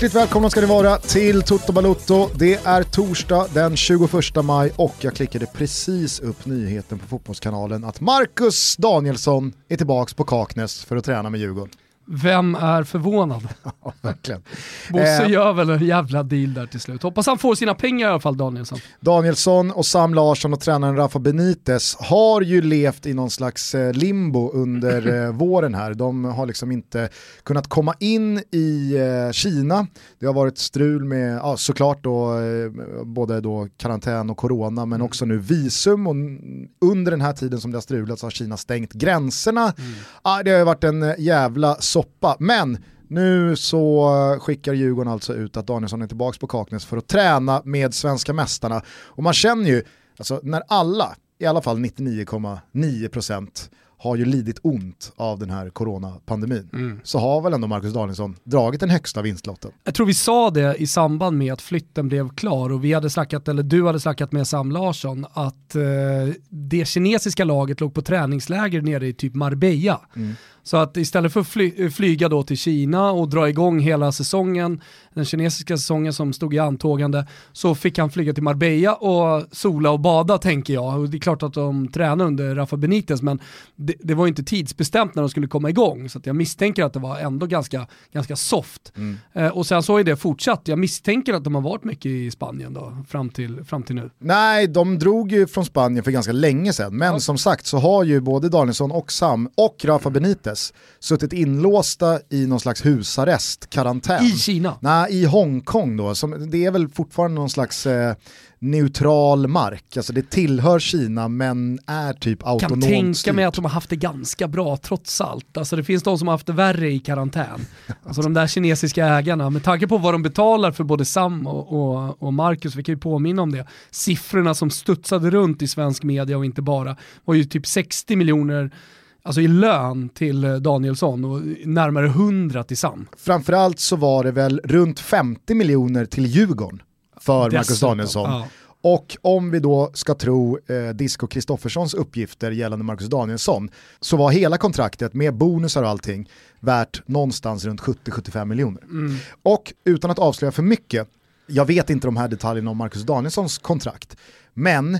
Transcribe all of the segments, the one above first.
Hjärtligt välkomna ska ni vara till Toto Balotto. Det är torsdag den 21 maj och jag klickade precis upp nyheten på Fotbollskanalen att Marcus Danielsson är tillbaka på Kaknäs för att träna med Djurgården. Vem är förvånad? Ja, verkligen. Bosse Eh. gör väl en jävla deal där till slut. Hoppas han får sina pengar i alla fall Danielsson. Danielsson och Sam Larsson och tränaren Rafa Benitez har ju levt i någon slags eh, limbo under eh, våren här. De har liksom inte kunnat komma in i eh, Kina. Det har varit strul med, ja, såklart då, både då karantän och corona, men också nu visum och under den här tiden som det har strulats har Kina stängt gränserna. Ja, det har ju varit en jävla soppa, men nu så skickar Djurgården alltså ut att Danielsson är tillbaka på Kaknäs för att träna med svenska mästarna. Och man känner ju, alltså när alla, i alla fall 99,9% har ju lidit ont av den här coronapandemin, så har väl ändå Marcus Danielsson dragit den högsta vinstlotten. Jag tror vi sa det i samband med att flytten blev klar och vi hade snackat, eller du hade snackat med Sam Larsson, att eh, det kinesiska laget låg på träningsläger nere i typ Marbella. Så att istället för att fly, flyga då till Kina och dra igång hela säsongen, den kinesiska säsongen som stod i antågande, så fick han flyga till Marbella och sola och bada tänker jag. Och det är klart att de tränar under Rafa Benitez, men det, det var inte tidsbestämt när de skulle komma igång, så jag misstänker att det var ändå ganska, ganska soft. Eh, och sen så har ju det fortsatt. Jag misstänker att de har varit mycket i Spanien då, fram till, fram till nu. Nej, de drog ju från Spanien för ganska länge sedan, men som sagt så har ju både Danielsson och Sam och Rafa Benitez suttit inlåsta i någon slags husarrest, karantän. I Kina. Nej, i Hongkong då. Som, det är väl fortfarande någon slags eh, neutral mark. Alltså det tillhör Kina men är typ kan autonomt tänka styrt. mig att de har haft det ganska bra trots allt. Alltså det finns de som har haft det värre i karantän. Alltså de där kinesiska ägarna, med tanke på vad de betalar för både Sam och, och, och Marcus, vi kan ju påminna om det, siffrorna som studsade runt i svensk media och inte bara, var ju typ 60 miljoner Alltså i lön till eh, Danielsson och närmare 100 till Sam. Framförallt så var det väl runt 50 miljoner till Djurgården för Marcus Dessutom, Danielsson. ja. Och om vi då ska tro eh, Disco Kristofferssons uppgifter gällande Marcus Danielsson så var hela kontraktet med bonusar och allting värt någonstans runt 70-75 miljoner. Och utan att avslöja för mycket, jag vet inte de här detaljerna om Marcus Danielssons kontrakt, men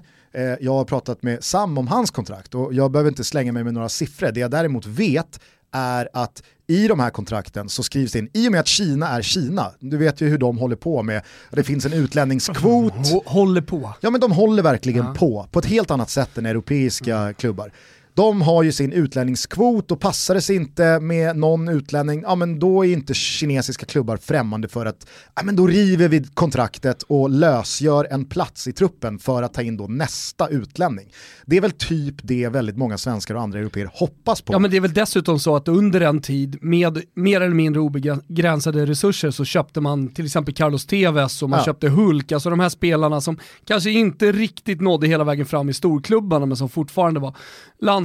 jag har pratat med Sam om hans kontrakt och jag behöver inte slänga mig med några siffror. Det jag däremot vet är att i de här kontrakten så skrivs det in, i och med att Kina är Kina, du vet ju hur de håller på med, det finns en utlänningskvot, Hå- Håller på. Ja men de håller verkligen på, på ett helt annat sätt än europeiska klubbar. De har ju sin utlänningskvot och passar det sig inte med någon utlänning, ja men då är inte kinesiska klubbar främmande för att, ja men då river vi kontraktet och lösgör en plats i truppen för att ta in då nästa utlänning. Det är väl typ det väldigt många svenskar och andra europeer hoppas på. Ja men det är väl dessutom så att under en tid med mer eller mindre obegränsade resurser så köpte man till exempel Carlos Tevez och man Ja. köpte Hulk, alltså de här spelarna som kanske inte riktigt nådde hela vägen fram i storklubbarna men som fortfarande var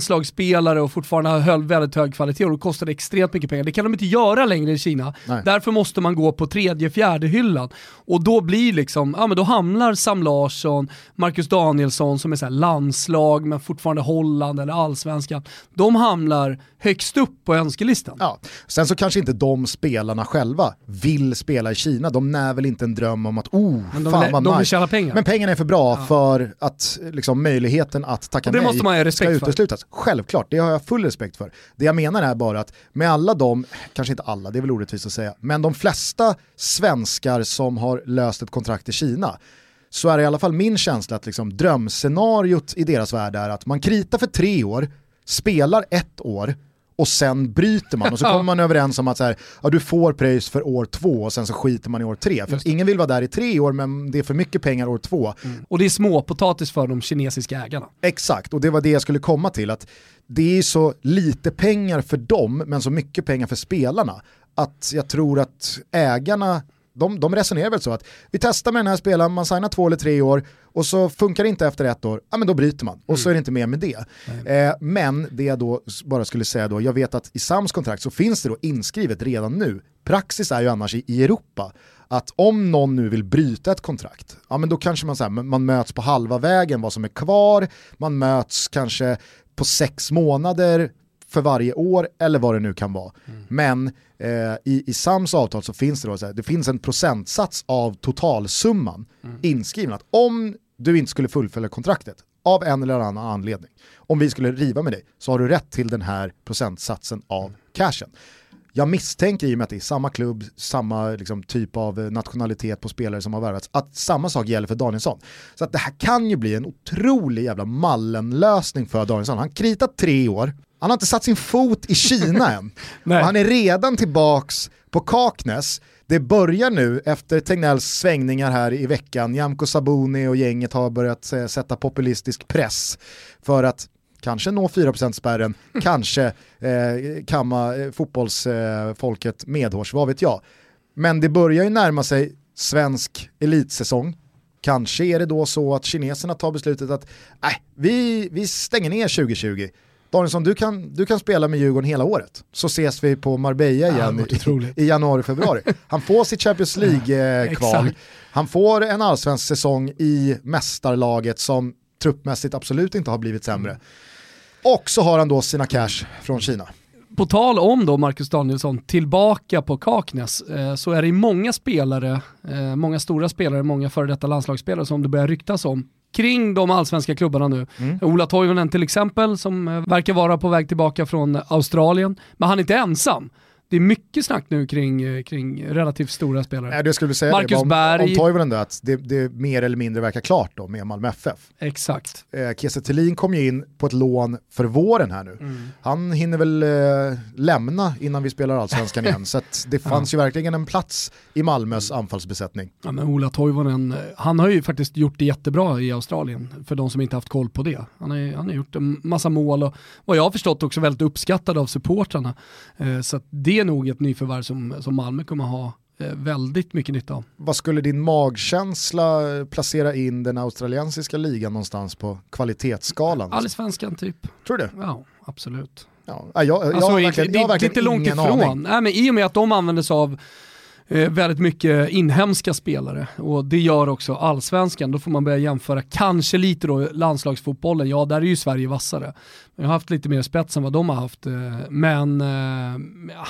landslagsspelare och fortfarande höll väldigt hög kvalitet och det kostade extremt mycket pengar. Det kan de inte göra längre i Kina. Nej. Därför måste man gå på tredje, fjärde hyllan. Och då blir liksom, ja men då hamnar Sam Larsson, Marcus Danielsson som är så här landslag men fortfarande Holland eller allsvenskan. De hamnar högst upp på önskelistan. Ja. Sen så kanske inte de spelarna själva vill spela i Kina, de när väl inte en dröm om att oh, Men de fan vill- vad de vill nice. tjäna pengar. Men pengarna är för bra för att liksom, möjligheten att tacka Och det nej måste man ska för. Självklart, det har jag full respekt för. Det jag menar är bara att med alla de, kanske inte alla, det är väl orättvist att säga, men de flesta svenskar som har löst ett kontrakt i Kina så är det i alla fall min känsla att liksom drömscenariot i deras värld är att man kritar för tre år, spelar ett år och sen bryter man och så kommer man överens om att så här, ja, du får pröjs för år två och sen så skiter man i år tre. För ingen vill vara där i tre år men det är för mycket pengar år två. Och det är småpotatis för de kinesiska ägarna. Exakt, och det var det jag skulle komma till. att Det är så lite pengar för dem men så mycket pengar för spelarna. Att jag tror att ägarna, de, de resonerar väl så att vi testar med den här spelaren, man signar två eller tre år och så funkar det inte efter ett år, ja men då bryter man. Och så är det inte mer med det. Eh, men det jag då bara skulle säga då, jag vet att i Sams kontrakt så finns det då inskrivet redan nu, praxis är ju annars i, i Europa, att om någon nu vill bryta ett kontrakt, ja men då kanske man, så här, man möts på halva vägen vad som är kvar, man möts kanske på sex månader för varje år eller vad det nu kan vara. Mm. Men eh, i, i Sams avtal så finns det då så här, det finns en procentsats av totalsumman mm. inskriven. Att om du inte skulle fullfölja kontraktet av en eller annan anledning, om vi skulle riva med dig, så har du rätt till den här procentsatsen av cashen. Jag misstänker i och med att det är samma klubb, samma liksom, typ av nationalitet på spelare som har värvats, att samma sak gäller för Danielsson. Så att det här kan ju bli en otrolig jävla mallenlösning för Danielsson. Han kritat tre år, han har inte satt sin fot i Kina än. och han är redan tillbaks på Kaknäs. Det börjar nu efter Tegnells svängningar här i veckan. Jamko Sabuni och gänget har börjat sätta populistisk press för att kanske nå 4%-spärren, kanske eh, kamma eh, fotbollsfolket eh, medhårs, vad vet jag. Men det börjar ju närma sig svensk elitsäsong. Kanske är det då så att kineserna tar beslutet att nej, vi, vi stänger ner 2020. Danielsson, du kan, du kan spela med Djurgården hela året. Så ses vi på Marbella igen ja, i, i januari-februari. Han får sitt Champions League-kval. Han får en allsvensk säsong i mästarlaget som truppmässigt absolut inte har blivit sämre. Mm. Och så har han då sina cash från Kina. På tal om då Marcus Danielsson tillbaka på Kaknäs eh, så är det många spelare, eh, många stora spelare, många före detta landslagsspelare som det börjar ryktas om kring de allsvenska klubbarna nu. Mm. Ola Toivonen till exempel som eh, verkar vara på väg tillbaka från Australien, men han är inte ensam det är mycket snack nu kring, eh, kring relativt stora spelare. Ja, det skulle säga Marcus det, Berg. Om, om Toivonen att det, det mer eller mindre verkar klart då med Malmö FF. Exakt. Eh, Kiese Thelin kom ju in på ett lån för våren här nu. Mm. Han hinner väl eh, lämna innan vi spelar allsvenskan igen, så det fanns ju verkligen en plats i Malmös anfallsbesättning. Ja, men Ola Toivonen, eh, han har ju faktiskt gjort det jättebra i Australien, för de som inte haft koll på det. Han har, han har gjort en massa mål och vad jag har förstått också väldigt uppskattad av supportrarna. Eh, så det är nog ett nyförvärv som, som Malmö kommer ha eh, väldigt mycket nytta av. Vad skulle din magkänsla placera in den australiensiska ligan någonstans på kvalitetsskalan? Allsvenskan typ. Tror du Ja, absolut. Ja, jag, jag, alltså, jag, verkligen, jag har verkligen inte långt ifrån. Aning. Nej, men I och med att de använder sig av eh, väldigt mycket inhemska spelare och det gör också allsvenskan. Då får man börja jämföra, kanske lite då landslagsfotbollen, ja där är ju Sverige vassare. Vi har haft lite mer spets än vad de har haft, eh, men eh, ja,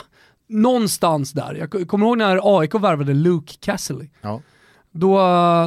någonstans där. Jag kommer ihåg när AIK värvade Luke Castley. Ja. Då,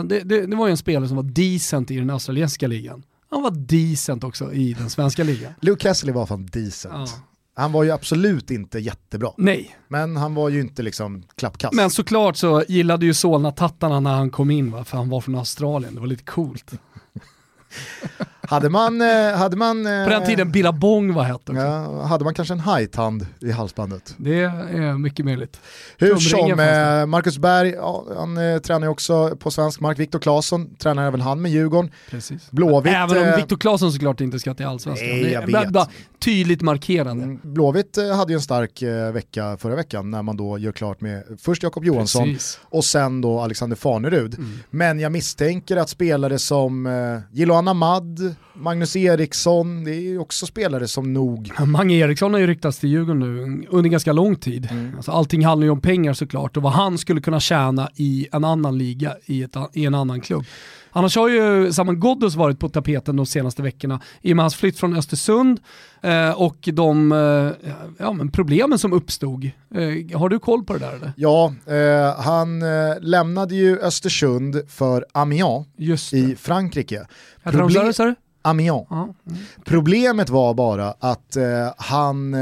det, det, det var ju en spelare som var decent i den australiensiska ligan. Han var decent också i den svenska ligan. Luke Castley var fan decent. Ja. Han var ju absolut inte jättebra. Nej. Men han var ju inte liksom klappkast. Men såklart så gillade ju Solna-tattarna när han kom in va? för han var från Australien, det var lite coolt. hade man... Eh, hade man På den tiden Billabong var hett. Ja, hade man kanske en hajtand i halsbandet? Det är mycket möjligt. Hur som, eh, Marcus Berg, ja, han eh, tränar ju också på svensk mark. Viktor Claesson tränar även han med Djurgården. Precis. Blåvitt, även om eh, Viktor Claesson såklart inte ska till allsvenskan. Nej, jag vet. Tydligt markerande. Mm, Blåvitt eh, hade ju en stark eh, vecka förra veckan när man då gör klart med först Jakob Johansson Precis. och sen då Alexander Farnerud. Mm. Men jag misstänker att spelare som eh, Jiloan Ahmad, Magnus Eriksson, det är ju också spelare som nog... Mange Eriksson har ju ryktats till Djurgården nu under ganska lång tid. Mm. Alltså, allting handlar ju om pengar såklart och vad han skulle kunna tjäna i en annan liga, i, ett, i en annan klubb. Annars har ju Saman Ghoddos varit på tapeten de senaste veckorna i och med hans flytt från Östersund eh, och de eh, ja, men problemen som uppstod. Eh, har du koll på det där eller? Ja, eh, han eh, lämnade ju Östersund för Amiens i Frankrike. Problem du? Amiens. Mm. Problemet var bara att eh, han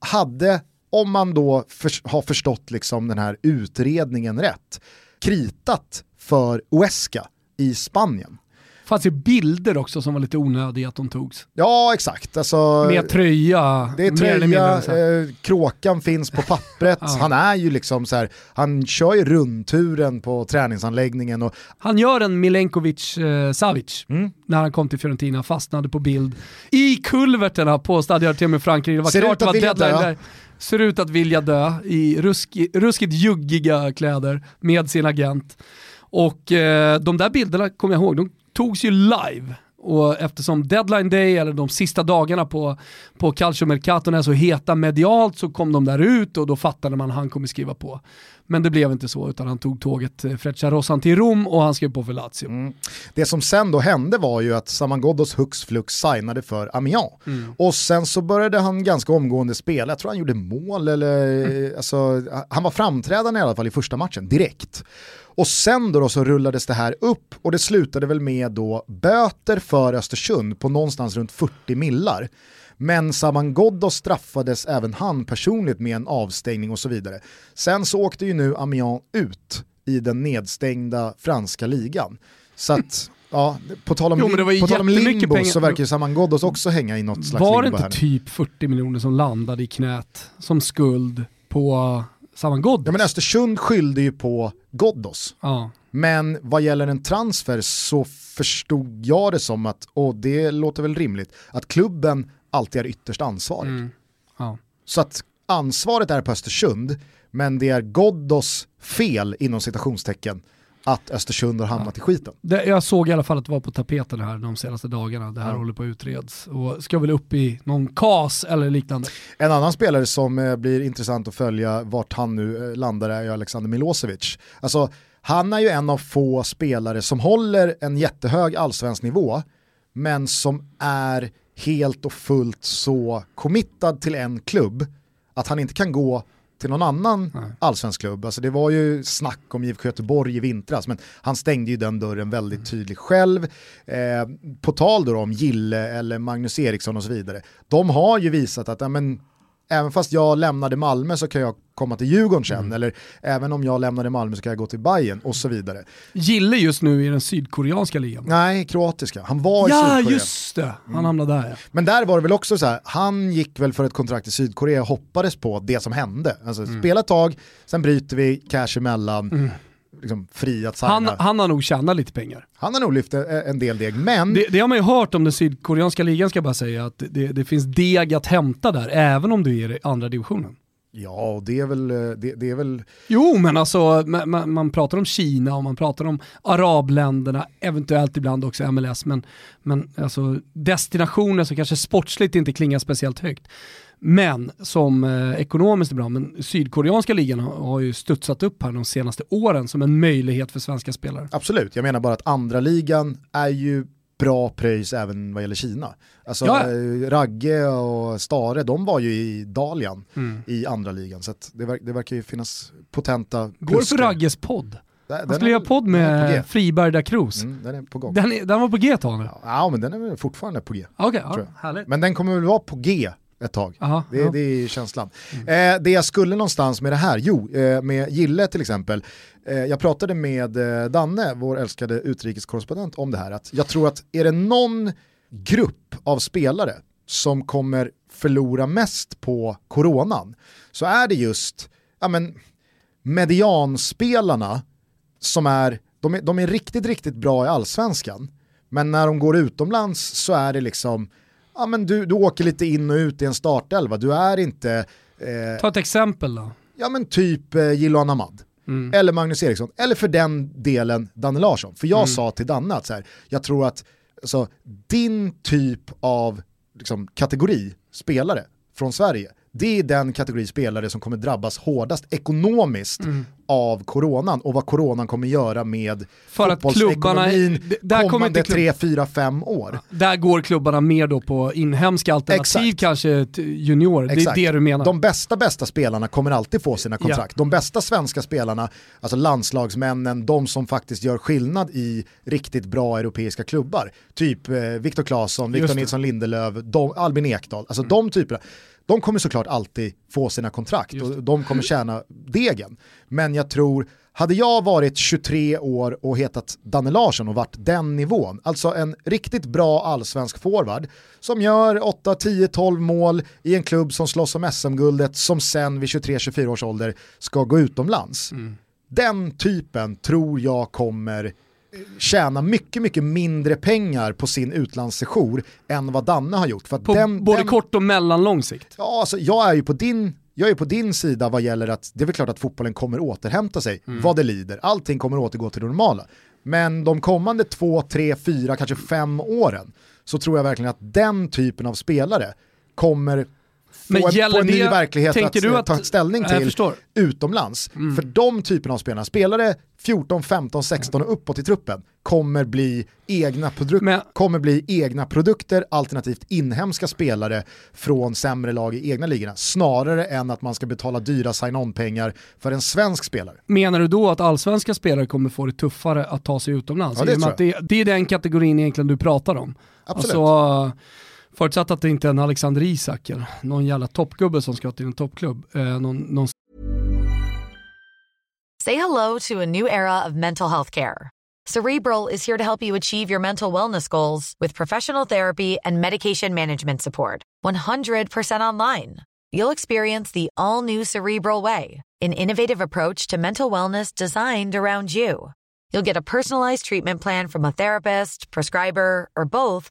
hade, om man då för, har förstått liksom den här utredningen rätt, kritat för Uesca i Spanien. Det fanns ju bilder också som var lite onödiga att de togs. Ja exakt. Alltså, Med tröja. Det är tröja, eh, kråkan finns på pappret, ja. han är ju liksom så här, han kör ju rundturen på träningsanläggningen. Och... Han gör en Milenkovic eh, mm. när han kom till Fiorentina, fastnade på bild i kulverterna på Stadio Artemio Frankrike. Det var Ser klart ut att vilja dö. Ser ut att vilja dö i ruski, ruskigt juggiga kläder med sin agent. Och eh, de där bilderna kommer jag ihåg, de togs ju live. Och eftersom deadline day, eller de sista dagarna på, på Calcio Mercato, är så heta medialt så kom de där ut och då fattade man att han kommer skriva på. Men det blev inte så, utan han tog tåget eh, Frecciarosan till Rom och han skrev på för Lazio. Mm. Det som sen då hände var ju att Saman Ghoddos hux flux signade för Amiens. Mm. Och sen så började han ganska omgående spela, jag tror han gjorde mål eller, mm. alltså, han var framträdande i alla fall i första matchen, direkt. Och sen då, då, så rullades det här upp och det slutade väl med då böter för Östersund på någonstans runt 40 millar. Men Saman Ghoddos straffades även han personligt med en avstängning och så vidare. Sen så åkte ju nu Amiens ut i den nedstängda franska ligan. Så att, ja, på tal om, jo, på tal om limbo pengar. så verkar ju Saman Ghoddos också hänga i något slags Var limbo det inte typ 40 miljoner som landade i knät som skuld på Saman Ghoddos? Ja men Östersund skyllde ju på Ghoddos. Ja. Men vad gäller en transfer så förstod jag det som att, och det låter väl rimligt, att klubben alltid är ytterst ansvarig. Mm. Ja. Så att ansvaret är på Östersund, men det är Ghoddos fel inom citationstecken att Östersund har hamnat ja. i skiten. Det, jag såg i alla fall att det var på tapeten här de senaste dagarna. Det här ja. håller på att utreds och ska väl upp i någon KAS eller liknande. En annan spelare som eh, blir intressant att följa vart han nu eh, landar är Alexander Milosevic. Alltså, han är ju en av få spelare som håller en jättehög allsvensk nivå men som är helt och fullt så committad till en klubb att han inte kan gå till någon annan Nej. allsvensk klubb. Alltså det var ju snack om IFK Göteborg i vintras, men han stängde ju den dörren väldigt mm. tydligt själv. Eh, på tal då om Gille eller Magnus Eriksson och så vidare, de har ju visat att ja, men, även fast jag lämnade Malmö så kan jag komma till Djurgården sen, mm. eller även om jag lämnade Malmö så kan jag gå till Bayern och så vidare. Gille just nu i den sydkoreanska ligan? Nej, kroatiska. Han var ja, i Sydkorea. Ja, just det. Han mm. hamnade där ja. Men där var det väl också så här, han gick väl för ett kontrakt i Sydkorea och hoppades på det som hände. Alltså mm. spela ett tag, sen bryter vi, cash emellan. Mm liksom fri att signa. Han, han har nog tjänat lite pengar. Han har nog lyft en del deg, men... Det, det har man ju hört om den sydkoreanska ligan ska jag bara säga, att det, det finns deg att hämta där, även om du är i andra divisionen. Ja, och det är väl... Det, det är väl... Jo, men alltså man, man, pratar om Kina och man pratar om arabländerna, eventuellt ibland också MLS, men, men alltså destinationer som kanske sportsligt inte klingar speciellt högt men som eh, ekonomiskt är bra. Men sydkoreanska ligan har, har, ju studsat upp här de senaste åren som en möjlighet för svenska spelare. Absolut, jag menar bara att andra ligan är ju bra pröjs även vad gäller Kina. Alltså ja. Eh, Ragge och Stare, de var ju i Dalian mm. i andra ligan så det, det verkar ju finnas potenta Går för Ragges podd? Han skulle göra podd med Friberg da Cruz. Mm, den är på gång. Den, är, den var på G ett tag nu? Ja, men den är fortfarande på G. Okej, okay, ja, härligt. Men den kommer väl vara på G ett tag. Aha, det, ja. det är känslan. Mm. Eh, det jag skulle någonstans med det här, jo, eh, med Gille till exempel, eh, jag pratade med eh, Danne, vår älskade utrikeskorrespondent, om det här, att jag tror att är det någon grupp av spelare som kommer förlora mest på coronan, så är det just ja, men, medianspelarna som är, de är, de är riktigt, riktigt bra i allsvenskan, men när de går utomlands så är det liksom ja, men du, du åker lite in och ut i en startelva, du är inte... Eh, Ta ett exempel då. Ja men typ eh, Gillan Ahmad. Mm. Eller Magnus Eriksson, eller för den delen Danne Larsson. För jag mm. sa till Danne att så här, jag tror att alltså, din typ av liksom, kategori spelare från Sverige, det är den kategori spelare som kommer drabbas hårdast ekonomiskt mm av coronan och vad coronan kommer göra med För fotbollsekonomin där kommande tre, fyra, fem år. Där går klubbarna mer då på inhemska alternativ Exakt. kanske junior, det är det du menar. De bästa bästa spelarna kommer alltid få sina kontrakt. Ja. De bästa svenska spelarna, alltså landslagsmännen, de som faktiskt gör skillnad i riktigt bra europeiska klubbar, typ eh, Viktor Claesson, Victor Nilsson Lindelöf, de, Albin Ekdal, alltså mm. de typerna de kommer såklart alltid få sina kontrakt och de kommer tjäna degen. Men jag tror, hade jag varit 23 år och hetat Danne Larsson och varit den nivån, alltså en riktigt bra allsvensk forward som gör 8, 10, 12 mål i en klubb som slåss om SM-guldet som sen vid 23-24 års ålder ska gå utomlands. Mm. Den typen tror jag kommer tjäna mycket, mycket mindre pengar på sin utlandssejour än vad Danne har gjort. För på den, både den, kort och mellanlång sikt? Ja, alltså, jag är ju på din jag är på din sida vad gäller att det är väl klart att fotbollen kommer återhämta sig mm. vad det lider. Allting kommer återgå till det normala. Men de kommande två, tre, fyra, kanske fem åren så tror jag verkligen att den typen av spelare kommer få, en, få en ny verklighet att, du att ta ställning till utomlands. Mm. För de typerna av spelare, spelare 14, 15, 16 och uppåt i truppen kommer bli egna, produk Men... kommer bli egna produkter alternativt inhemska spelare från sämre lag i egna ligorna snarare än att man ska betala dyra sign-on-pengar för en svensk spelare. Menar du då att allsvenska spelare kommer få det tuffare att ta sig utomlands? Ja, det, tror jag. Det, det är den kategorin egentligen du pratar om. Absolut. Alltså, Förutsatt att det inte är en Alexander Isak eller någon jävla toppgubbe som ska till en toppklubb. Eh, någon, någon... Say hello to a new era of mental health care. Cerebral is here to help you achieve your mental wellness goals with professional therapy and medication management support. 100% online. You'll experience the all new Cerebral way, an innovative approach to mental wellness designed around you. You'll get a personalized treatment plan from a therapist, prescriber, or both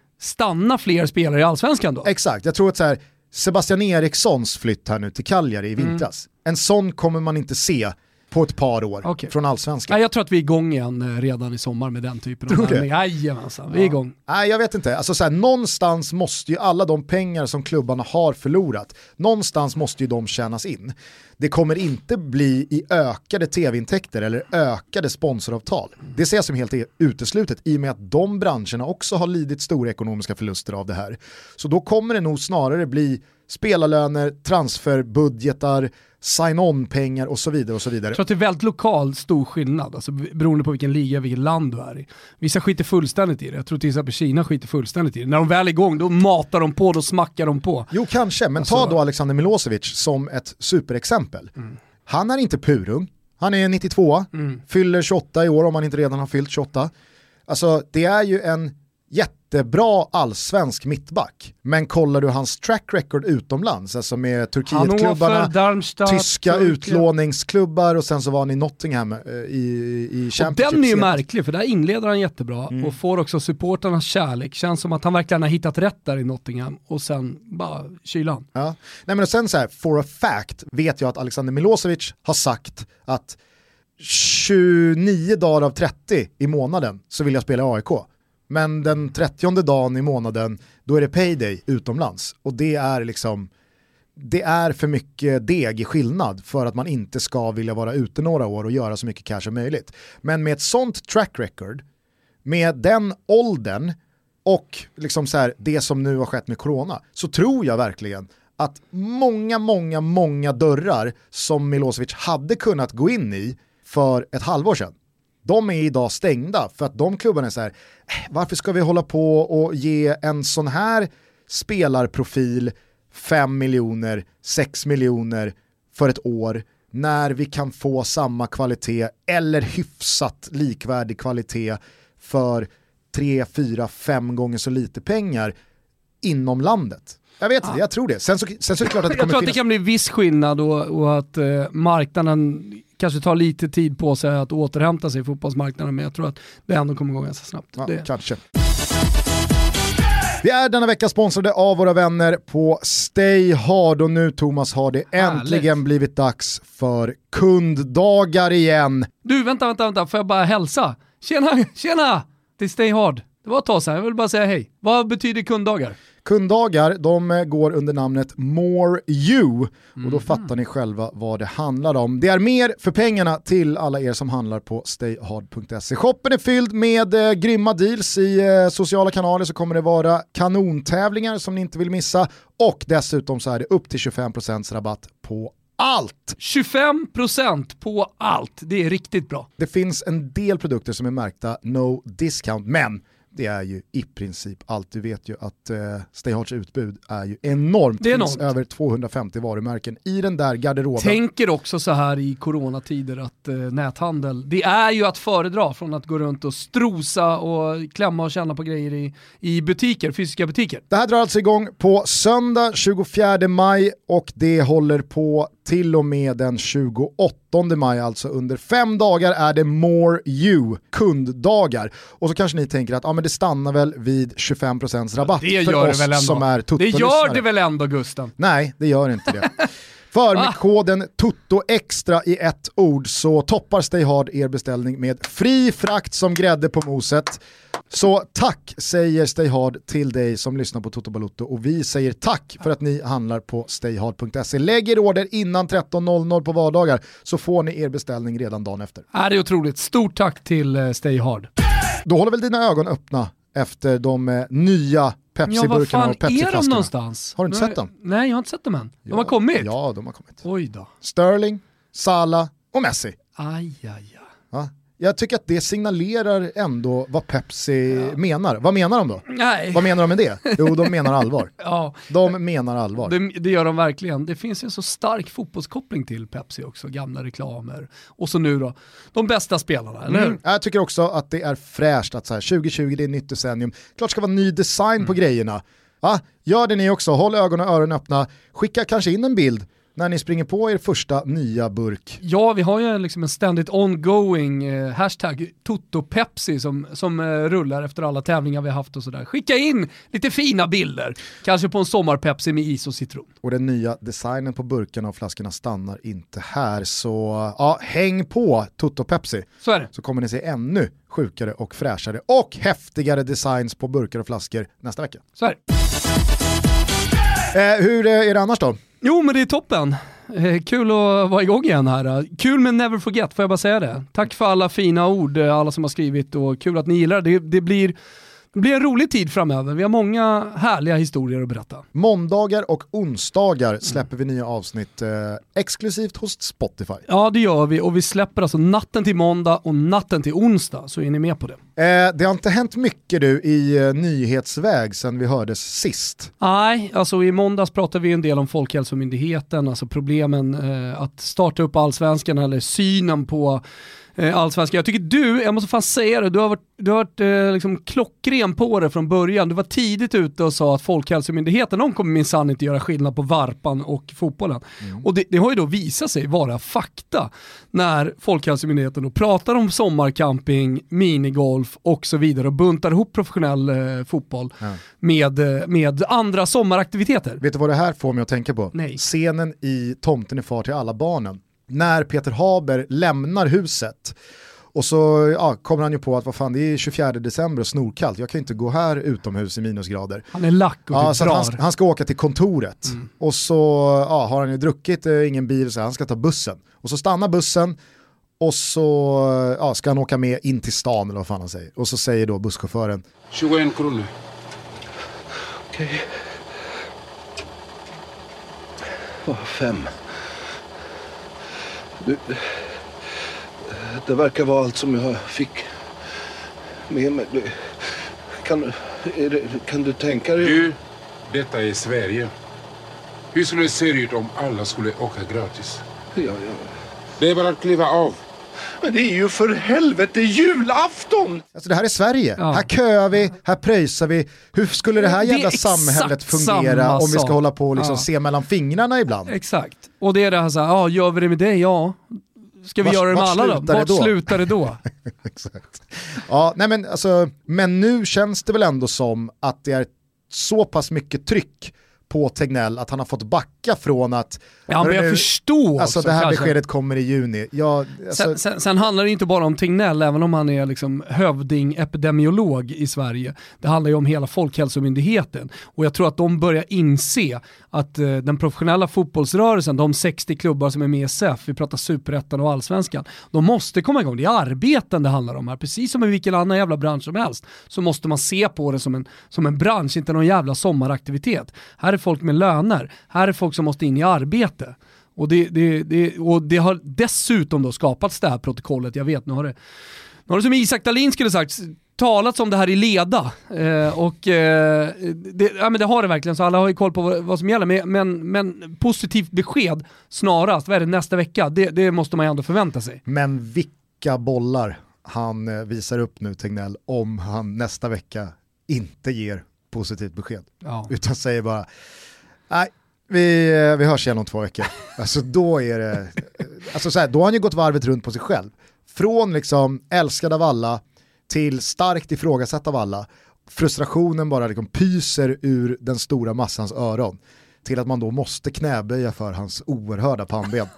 stanna fler spelare i allsvenskan då? Exakt, jag tror att så här Sebastian Erikssons flytt här nu till Cagliari i mm. vintras, mm. en sån kommer man inte se på ett par år okay. från allsvenskan. Jag tror att vi är igång igen eh, redan i sommar med den typen tror av handling. Jajamensan, vi är igång. Nej, jag vet inte. Alltså, så här, någonstans måste ju alla de pengar som klubbarna har förlorat, någonstans måste ju de tjänas in. Det kommer inte bli i ökade tv-intäkter eller ökade sponsoravtal. Det ser jag som helt uteslutet i och med att de branscherna också har lidit stora ekonomiska förluster av det här. Så då kommer det nog snarare bli spelarlöner, transferbudgetar, sign-on-pengar och så vidare. och så vidare. Jag tror att det är väldigt lokal stor skillnad, alltså, beroende på vilken liga, vilket land du är i. Vissa skiter fullständigt i det, jag tror till exempel Kina skiter fullständigt i det. När de väl är igång, då matar de på, då smackar de på. Jo kanske, men alltså... ta då Alexander Milosevic som ett superexempel. Mm. Han är inte purung, han är 92, mm. fyller 28 i år om han inte redan har fyllt 28. Alltså det är ju en jättebra allsvensk mittback. Men kollar du hans track record utomlands, alltså med Turkietklubbarna, tyska Turkiet. utlåningsklubbar och sen så var han i Nottingham eh, i, i Championship. Och den är ju märklig för där inleder han jättebra mm. och får också supporternas kärlek. Känns som att han verkligen har hittat rätt där i Nottingham och sen bara kylan. Ja. Nej men och sen så här, for a fact vet jag att Alexander Milosevic har sagt att 29 dagar av 30 i månaden så vill jag spela i AIK. Men den 30 dagen i månaden, då är det payday utomlands. Och det är liksom, det är för mycket deg i skillnad för att man inte ska vilja vara ute några år och göra så mycket cash som möjligt. Men med ett sånt track record, med den åldern och liksom så här, det som nu har skett med corona, så tror jag verkligen att många, många, många dörrar som Milosevic hade kunnat gå in i för ett halvår sedan, de är idag stängda för att de klubbarna är så här, äh, varför ska vi hålla på och ge en sån här spelarprofil 5 miljoner, 6 miljoner för ett år när vi kan få samma kvalitet eller hyfsat likvärdig kvalitet för 3, 4, 5 gånger så lite pengar inom landet. Jag vet inte, ja. jag tror det. Sen så, sen så är det klart att det kommer Jag tror att det kan bli viss skillnad och, och att eh, marknaden kanske tar lite tid på sig att återhämta sig i fotbollsmarknaden, men jag tror att det ändå kommer gå ganska snabbt. Ja, det. Kanske. Vi är denna vecka sponsrade av våra vänner på Stay Hard och nu Thomas har det äntligen Härligt. blivit dags för kunddagar igen. Du, vänta, vänta, vänta, får jag bara hälsa? Tjena, tjena! Till Stay Hard. Det var ett tag sedan, jag vill bara säga hej. Vad betyder kunddagar? Kunddagar de eh, går under namnet More You och då Mhm. fattar ni själva vad det handlar om. Det är mer för pengarna till alla er som handlar på stayhard.se. Shoppen är fylld med eh, grymma deals i eh, sociala kanaler så kommer det vara kanontävlingar som ni inte vill missa och dessutom så är det upp till 25% rabatt på allt. 25% på allt, det är riktigt bra. Det finns en del produkter som är märkta no discount, men det är ju i princip allt. Du vet ju att eh, Stayhards utbud är ju enormt. Det finns enormt. över 250 varumärken i den där garderoben. Tänker också så här i coronatider att eh, näthandel, det är ju att föredra från att gå runt och strosa och klämma och känna på grejer i, i butiker, fysiska butiker. Det här drar alltså igång på söndag 24 maj och det håller på till och med den 28 maj, alltså under fem dagar är det More You, kunddagar. Och så kanske ni tänker att ah, men det stannar väl vid 25% rabatt Det för gör oss det väl ändå? som är det Toto-lyssnare. gör det väl ändå Gusten? Nej, det gör inte det. För med koden TOTO extra i ett ord så toppar Stay Hard er beställning med fri frakt som grädde på moset. Så tack säger Stay Hard till dig som lyssnar på Toto Balotto och vi säger tack för att ni handlar på stayhard.se. Lägg er order innan 13.00 på vardagar så får ni er beställning redan dagen efter. Är det är otroligt. Stort tack till eh, Stay Hard. Då håller väl dina ögon öppna efter de eh, nya Pepsi-burkarna fan och är de Pepsi-flaskorna. någonstans? Har du inte Nej, sett dem? Nej, jag har inte sett dem än. De Ja, har kommit? Ja, de har kommit. Oj då. Sterling, Salah och Messi. Aj, aj, aj. Ja. Jag tycker att det signalerar ändå vad Pepsi menar. Vad menar de då? Nej. Vad menar de med det? Jo, de menar allvar. Ja, De menar allvar. det, det gör de verkligen. Det finns en så stark fotbollskoppling till Pepsi också, gamla reklamer. Och så nu då, de bästa spelarna, eller? Mm. Jag tycker också att det är fräscht att så här, 2020 det är nytt decennium. Klart det ska vara ny design på grejerna. Ja, gör det ni också, håll ögon och öron öppna. Skicka kanske in en bild när ni springer på er första nya burk. Ja, vi har ju liksom en ständigt ongoing eh, hashtag TotoPepsi som, som eh, rullar efter alla tävlingar vi har haft och sådär. Skicka in lite fina bilder, kanske på en sommarpepsi med is och citron. Och den nya designen på burkarna och flaskorna stannar inte här. Så ja, häng på Toto Pepsi. Så är det. så kommer ni se ännu sjukare och fräschare och häftigare designs på burkar och flaskor nästa vecka. Så är det. Eh, hur eh, är det annars då? Jo men det är toppen. Eh, kul att vara igång igen här. Kul med Never Forget, får jag bara säga det. Tack för alla fina ord, eh, alla som har skrivit och kul att ni gillar det. Det blir, det blir en rolig tid framöver. Vi har många härliga historier att berätta. Måndagar och onsdagar släpper vi nya avsnitt eh, exklusivt hos Spotify. Ja det gör vi och vi släpper alltså natten till måndag och natten till onsdag, så är ni med på det. Eh, det har inte hänt mycket du i eh, nyhetsväg sedan vi hördes sist. Nej, alltså i måndags pratade vi en del om Folkhälsomyndigheten, alltså problemen eh, att starta upp allsvenskan eller synen på allsvenskan. Jag tycker du, jag måste fan säga det, du har varit, du har varit eh, liksom klockren på det från början. Du var tidigt ute och sa att Folkhälsomyndigheten, de kommer minsann inte göra skillnad på varpan och fotbollen. Och det, det har ju då visat sig vara fakta när Folkhälsomyndigheten då pratar om sommarcamping, minigolf och så vidare och buntar ihop professionell eh, fotboll med, eh, med andra sommaraktiviteter. Vet du vad det här får mig att tänka på? Nej. Scenen i Tomten är far till alla barnen. När Peter Haber lämnar huset och så ja, kommer han ju på att vad fan det är 24 december och snorkallt, jag kan ju inte gå här utomhus i minusgrader. Han är lack och Ja, typ så han, ska- han ska åka till kontoret och så ja, har han ju druckit, eh, ingen bil, så han ska ta bussen. Och så stannar bussen och så ja, ska han åka med in till stan eller vad fan han säger. Och så säger då busschauffören, 21 kronor. Okej. Åh, fem. Du, det verkar vara allt som jag fick med mig. Du, Kan, det, kan du tänka dig? Du, detta är Sverige. Hur skulle det se ut om alla skulle åka gratis? Ja, ja. Det är bara att kliva av. Men det är ju för helvete julafton! alltså det här är Sverige, Ja. här köar vi, här pröjsar vi. Hur skulle det här Det är jävla exakt samhället fungera om vi ska hålla på och liksom Ja. se mellan fingrarna ibland? Exakt. Och det är det här såhär, ja gör vi det med dig? Ja. Ska vi Vart- göra det med alla då? slutar det Vart då? slutar det då? Exakt. Ja, nej men, alltså, men nu känns det väl ändå som att det är så pass mycket tryck på Tegnell att han har fått backa från att Ja, han börjar nu- förstå Alltså också, det här kanske. beskedet kommer i juni. Jag, alltså, Sen, sen, sen handlar det inte bara om Tegnell, även om han är liksom hövding-epidemiolog i Sverige. Det handlar ju om hela Folkhälsomyndigheten. Och jag tror att de börjar inse att eh, den professionella fotbollsrörelsen, de 60 klubbar som är med i SF, vi pratar superettan och allsvenskan, de måste komma igång. Det är arbeten det handlar om här. Precis som i vilken annan jävla bransch som helst så måste man se på det som en, som en bransch, inte någon jävla sommaraktivitet. Här är folk med löner, här är folk som måste in i arbete. Och det, det, det, och det har dessutom då skapats det här protokollet, jag vet, nu har det, nu har det som Isak Dahlin skulle sagt, talats om det här i leda. Eh, och eh, det, ja, men det har det verkligen, så alla har ju koll på vad, vad som gäller. Men, men, men positivt besked snarast, vad är det, nästa vecka? Det, det måste man ju ändå förvänta sig. Men vilka bollar han eh, visar upp nu Tegnell om han nästa vecka inte ger positivt besked. Ja. Utan säger bara, nej, vi, eh, vi hörs igen om två veckor. Alltså då är det, alltså så här, då har han ju gått varvet runt på sig själv. Från liksom älskad av alla till starkt ifrågasatt av alla. Frustrationen bara liksom pyser ur den stora massans öron. Till att man då måste knäböja för hans oerhörda pannben.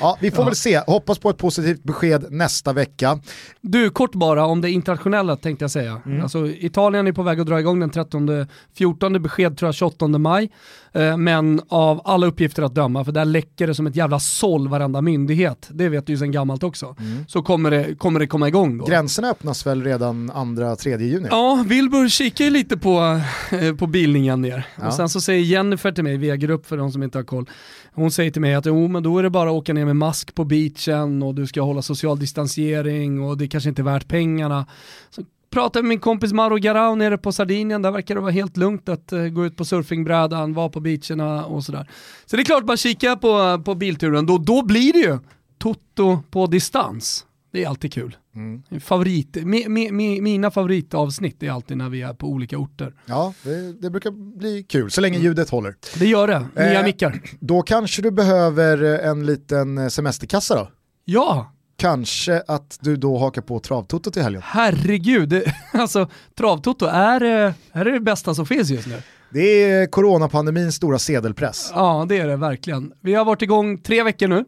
Ja, vi får väl se. Hoppas på ett positivt besked nästa vecka. Du, kort bara om det internationella tänkte jag säga. Alltså, Italien är på väg att dra igång den 13, 14 besked tror jag 28 maj. Eh, men av alla uppgifter att döma, för där läcker det som ett jävla såll varenda myndighet, det vet du ju sedan gammalt också, så kommer det, kommer det komma igång då. Gränserna öppnas väl redan 2-3 juni? Ja, Wilbur kikar ju lite på, eh, på bildningen ner. Ja. Och sen så säger Jennifer till mig via grupp för de som inte har koll, hon säger till mig att jo men då är det bara att åka ner med mask på beachen och du ska hålla social distansering och det kanske inte är värt pengarna. Så pratade med min kompis Maro Garau nere på Sardinien, där verkar det vara helt lugnt att eh, gå ut på surfingbrädan, vara på beacherna och sådär. Så det är klart man kikar på, på bilturen, då, då blir det ju Toto på distans. Det är alltid kul. Favorit, mi, mi, mi, mina favoritavsnitt är alltid när vi är på olika orter. Ja, det, det brukar bli kul, så länge ljudet håller. Det gör det, nya Eh, mickar. Då kanske du behöver en liten semesterkassa då? Ja, Kanske att du då hakar på travtotot i helgen. herregud. Alltså, travtoto är, eh, är det bästa som finns just nu. Det är coronapandemins stora sedelpress. Ja, det är det verkligen. Vi har varit igång tre veckor nu.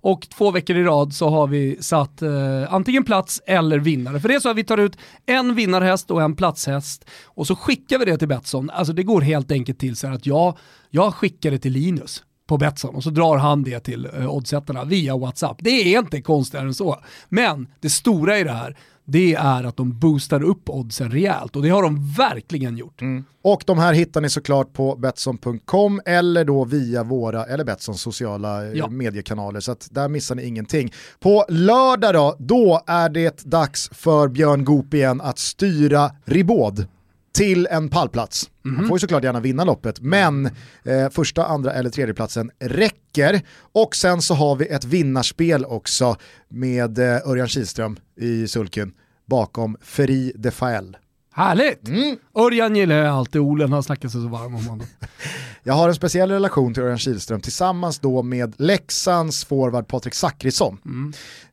Och två veckor i rad så har vi satt eh, antingen plats eller vinnare. För det är så att vi tar ut en vinnarhäst och en platshäst och så skickar vi det till Betsson. Alltså det går helt enkelt till så här att jag, jag skickar det till Linus på Betsson och så drar han det till eh, oddsättarna via WhatsApp. Det är inte konstigare än så. Men det stora i det här, det är att de boostar upp oddsen rejält och det har de verkligen gjort. Och de här hittar ni såklart på Betsson.com eller då via våra, eller Betssons sociala eh, Ja. mediekanaler. Så att där missar ni ingenting. På lördag då, då är det dags för Björn Goop igen att styra Ribaud till en pallplats. Han får ju såklart gärna vinna loppet, men eh, första, andra eller tredje platsen räcker. Och sen så har vi ett vinnarspel också med eh, Örjan Kihlström i sulken bakom Feri de Fael. Härligt! Örjan gillar jag alltid, Olen har snackat sig så varm om honom. Jag har en speciell relation till Örjan Kihlström tillsammans då med Leksands forward Patrik Zackrisson.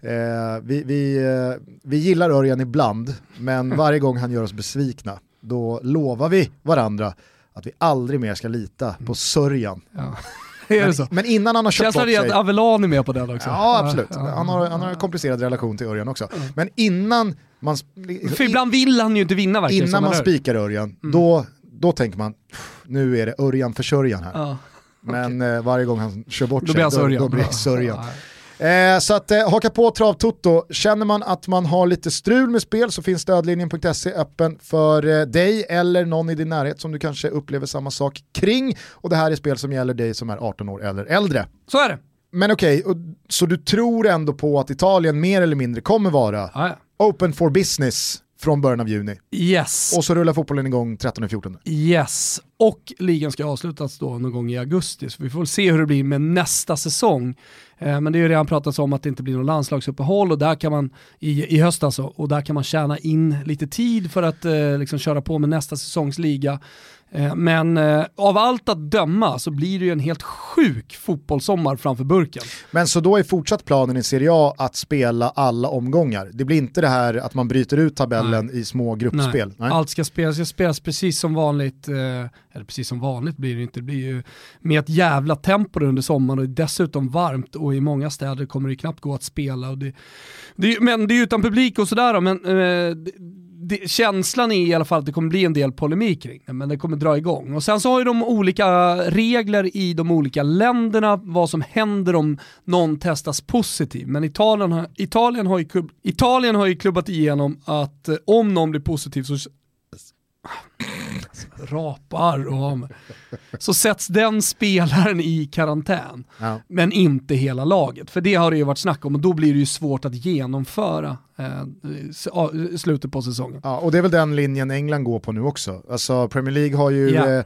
Eh, vi, vi, eh, vi gillar Örjan ibland, men varje gång han gör oss besvikna, då lovar vi varandra att vi aldrig mer ska lita på Sörjan. Ja. är så? Men innan han har köpt Känslan bort är sig... att Avelan är med på den också. Ja, absolut. Ja, ja, Han har, han har en komplicerad relation till Örjan också. Men innan man, För ibland vill han ju inte vinna verkligen. innan man spikar Örjan, då, då tänker man, "Pff, nu är det Örjan för Sörjan här. Men eh, varje gång han kör bort Då sig, blir han då, då blir det Ja. sörjan. Eh, så att eh, haka på Travtoto. Känner man att man har lite strul med spel så finns stödlinjen.se öppen för eh, dig eller någon i din närhet som du kanske upplever samma sak kring. Och det här är spel som gäller dig som är 18 år eller äldre. Så är det. Men okej, och- så du tror ändå på att Italien mer eller mindre kommer vara ja. open for business från början av juni. Yes. Och så rullar fotbollen igång 13-14. Yes, och ligan ska avslutas då någon gång i augusti, så vi får väl se hur det blir med nästa säsong. Eh, men det är ju redan pratats om att det inte blir någon landslagsuppehåll och där kan man, i, i höst alltså, och där kan man tjäna in lite tid för att eh, liksom köra på med nästa säsongs liga. Men eh, av allt att döma så blir det ju en helt sjuk fotbollssommar framför burken. Men så då är fortsatt planen i Serie A att spela alla omgångar? Det blir inte det här att man bryter ut tabellen Nej. i små gruppspel? Nej. Nej. Allt ska spelas, ska spelas precis som vanligt, eh, eller precis som vanligt blir det inte, det blir ju med ett jävla tempo under sommaren och dessutom varmt och i många städer kommer det knappt gå att spela. Och det, det, men det är utan publik och sådär men eh, det, känslan är i alla fall att det kommer bli en del polemik kring det, men det kommer dra igång. Och sen så har ju de olika regler i de olika länderna, vad som händer om någon testas positiv. Men Italien har, Italien har, ju, Italien har ju klubbat igenom att eh, om någon blir positiv så rapar och så sätts den spelaren i karantän. Ja. Men inte hela laget, för det har det ju varit snack om och då blir det ju svårt att genomföra eh, slutet på säsongen. Ja, och det är väl den linjen England går på nu också. Alltså Premier League har ju ja. eh,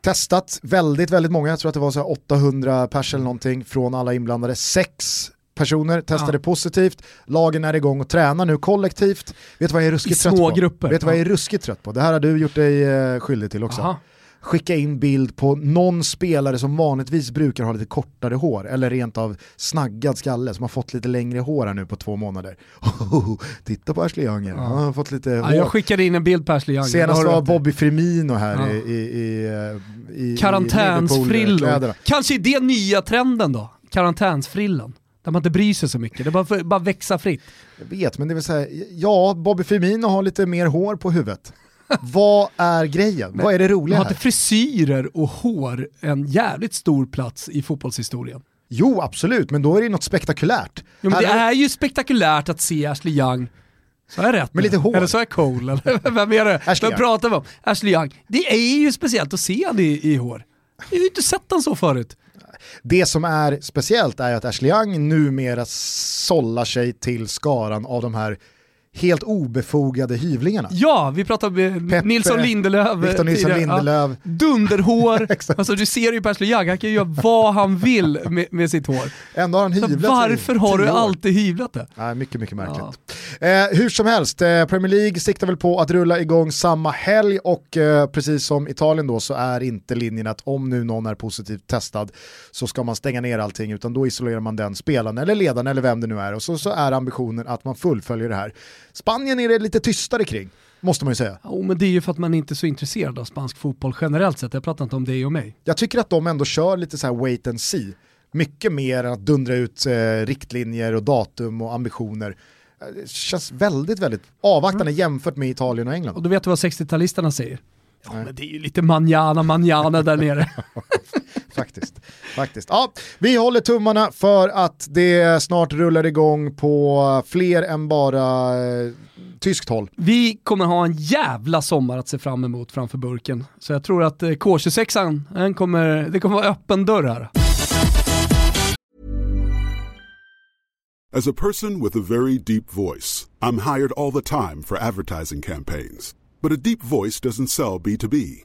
testat väldigt, väldigt många, jag tror att det var så 800 pers eller någonting från alla inblandade. Sex personer testade ja. positivt, lagen är igång och tränar nu kollektivt. Vet du vad jag är ruskigt trött på? Grupper. Vet du vad jag är ruskigt trött på? Det här har du gjort dig eh, skyldig till också. Aha skicka in bild på någon spelare som vanligtvis brukar ha lite kortare hår eller rent av snaggad skalle som har fått lite längre hår här nu på två månader. Oh, titta på Ashley Young, ja. han har fått lite ja, Jag skickade in en bild på Ashley Young. Senast var Bobby Firmino här ja. i, i, i, i Karantänsfrillor. Kanske är det nya trenden då? Karantänsfrillan. Där man inte bryr sig så mycket, det bara, bara växa fritt. Jag vet, men det vill säga, ja, Bobby Firmino har lite mer hår på huvudet. Vad är grejen? Men, Vad är det roliga här? Har inte frisyrer och hår en jävligt stor plats i fotbollshistorien? Jo, absolut, men då är det något spektakulärt. Jo, men det är... är ju spektakulärt att se Ashley Young så är jag rätt Med lite hår. Eller så är jag Cole, eller vem är det? Vem pratar vi om? Ashley Young. Det är ju speciellt att se honom i, i hår. Jag har ju inte sett honom så förut. Det som är speciellt är att Ashley Young numera sållar sig till skaran av de här helt obefogade hyvlingarna. Ja, vi pratade med Peppe, Nilsson Lindelöf. Victor Nilsson Lindelöf. Ja, dunderhår, alltså du ser ju Persson Jagg, han kan göra vad han vill med, med sitt hår. Ändå har han hyvlat Varför har du alltid hyvlat det? Nej, mycket, mycket märkligt. Ja. Eh, hur som helst, eh, Premier League siktar väl på att rulla igång samma helg och eh, precis som Italien då så är inte linjen att om nu någon är positivt testad så ska man stänga ner allting utan då isolerar man den spelaren eller ledaren eller vem det nu är och så, så är ambitionen att man fullföljer det här. Spanien är det lite tystare kring, måste man ju säga. Jo, men det är ju för att man inte är så intresserad av spansk fotboll generellt sett. Jag pratar inte om dig och mig. Jag tycker att de ändå kör lite så här wait and see. Mycket mer än att dundra ut eh, riktlinjer och datum och ambitioner. Eh, det känns väldigt, väldigt avvaktande mm. jämfört med Italien och England. Och du vet vad 60-talisterna säger? Ja, men det är ju lite manjana manjana där nere. faktiskt. faktiskt. Ja, vi håller tummarna för att det snart rullar igång på fler än bara eh, tyskt håll. Vi kommer ha en jävla sommar att se fram emot framför burken. Så jag tror att eh, K26, den kommer, det kommer vara öppen dörr här. As a person with a very deep voice, I'm hired all the time for advertising campaigns. But a deep voice doesn't sell B2B.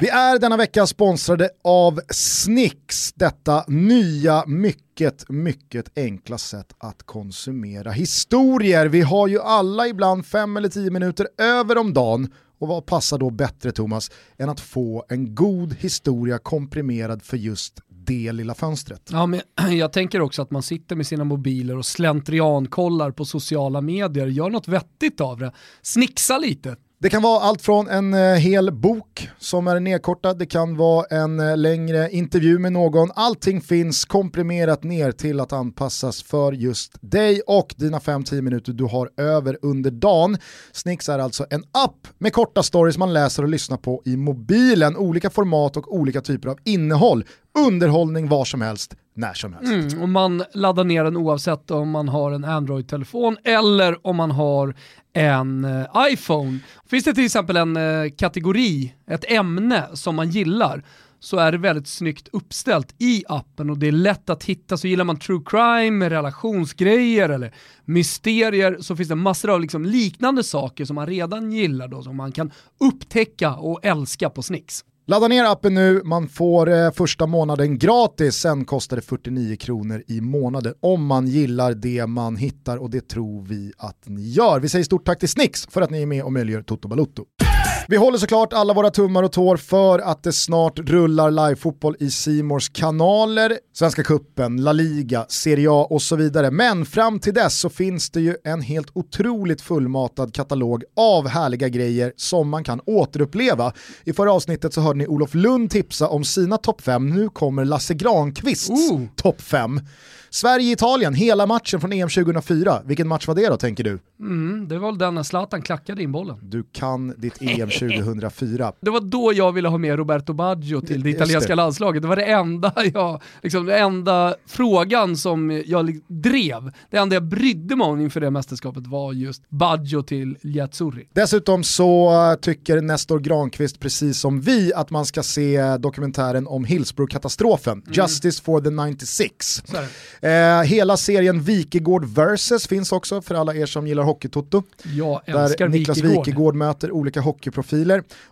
Vi är denna vecka sponsrade av Snix, detta nya mycket, mycket enkla sätt att konsumera historier. Vi har ju alla ibland fem eller tio minuter över om dagen och vad passar då bättre Thomas än att få en god historia komprimerad för just det lilla fönstret. Ja, men jag tänker också att man sitter med sina mobiler och slentriankollar på sociala medier, gör något vettigt av det, snixa lite, det kan vara allt från en eh, hel bok som är nedkortad, det kan vara en eh, längre intervju med någon. Allting finns komprimerat ner till att anpassas för just dig och dina 5-10 minuter du har över under dagen. Snix är alltså en app med korta stories man läser och lyssnar på i mobilen, olika format och olika typer av innehåll. Underhållning var som helst, när som helst. Mm, och man laddar ner den oavsett om man har en Android-telefon eller om man har en eh, iPhone. Finns det till exempel en eh, kategori, ett ämne som man gillar, så är det väldigt snyggt uppställt i appen och det är lätt att hitta. Så gillar man true crime, relationsgrejer eller mysterier så finns det massor av liksom liknande saker som man redan gillar då som man kan upptäcka och älska på Snicks. Ladda ner appen nu, man får eh, första månaden gratis, sen kostar det 49 kronor i månaden om man gillar det man hittar och det tror vi att ni gör. Vi säger stort tack till Snix för att ni är med och möjliggör Toto Balutto. Vi håller såklart alla våra tummar och tår för att det snart rullar livefotboll i Simors kanaler, Svenska Kuppen, La Liga, Serie A och så vidare. Men fram till dess så finns det ju en helt otroligt fullmatad katalog av härliga grejer som man kan återuppleva. I förra avsnittet så hörde ni Olof Lund tipsa om sina topp 5, nu kommer Lasse Granqvists topp 5. Sverige-Italien, hela matchen från EM 2004. Vilken match var det då tänker du? Mm, det var väl den när Zlatan klackade in bollen. Du kan ditt EM 2004. det var då jag ville ha med Roberto Baggio till det italienska det. landslaget. Det var det enda, jag, liksom, det enda frågan som jag drev. Det enda jag brydde mig om inför det mästerskapet var just Baggio till Gli Dessutom så tycker Nestor Granqvist precis som vi att man ska se dokumentären om Hillsborough-katastrofen, mm. Justice for the 96. Eh, hela serien Wikegård vs finns också för alla er som gillar Hockeytoto. Jag älskar Där Niklas Wikegård möter olika hockeyprofiler.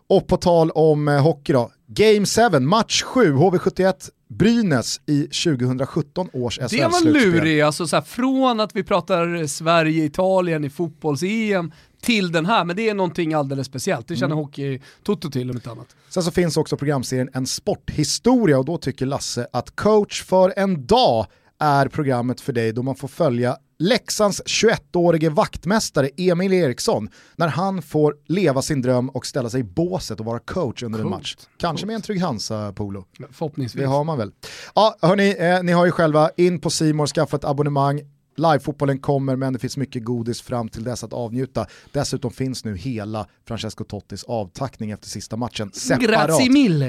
Och på tal om eh, hockey då, Game 7, match 7, HV71 Brynäs i 2017 års SHL-slutspel. Det var lurig, alltså så här, från att vi pratar Sverige-Italien i fotbolls-EM till den här, men det är någonting alldeles speciellt. Det känner mm. Hockey Toto till om inte annat. Sen så finns också programserien En sporthistoria och då tycker Lasse att coach för en dag är programmet för dig då man får följa Leksands 21-årige vaktmästare Emil Eriksson när han får leva sin dröm och ställa sig i båset och vara coach under Coolt. en match. Kanske Coolt. med en trygg Hansa-polo. Förhoppningsvis. Det har man väl. Ja, hörni, eh, ni har ju själva in på Simor skaffa ett abonnemang. Livefotbollen kommer men det finns mycket godis fram till dess att avnjuta. Dessutom finns nu hela Francesco Tottis avtackning efter sista matchen separat.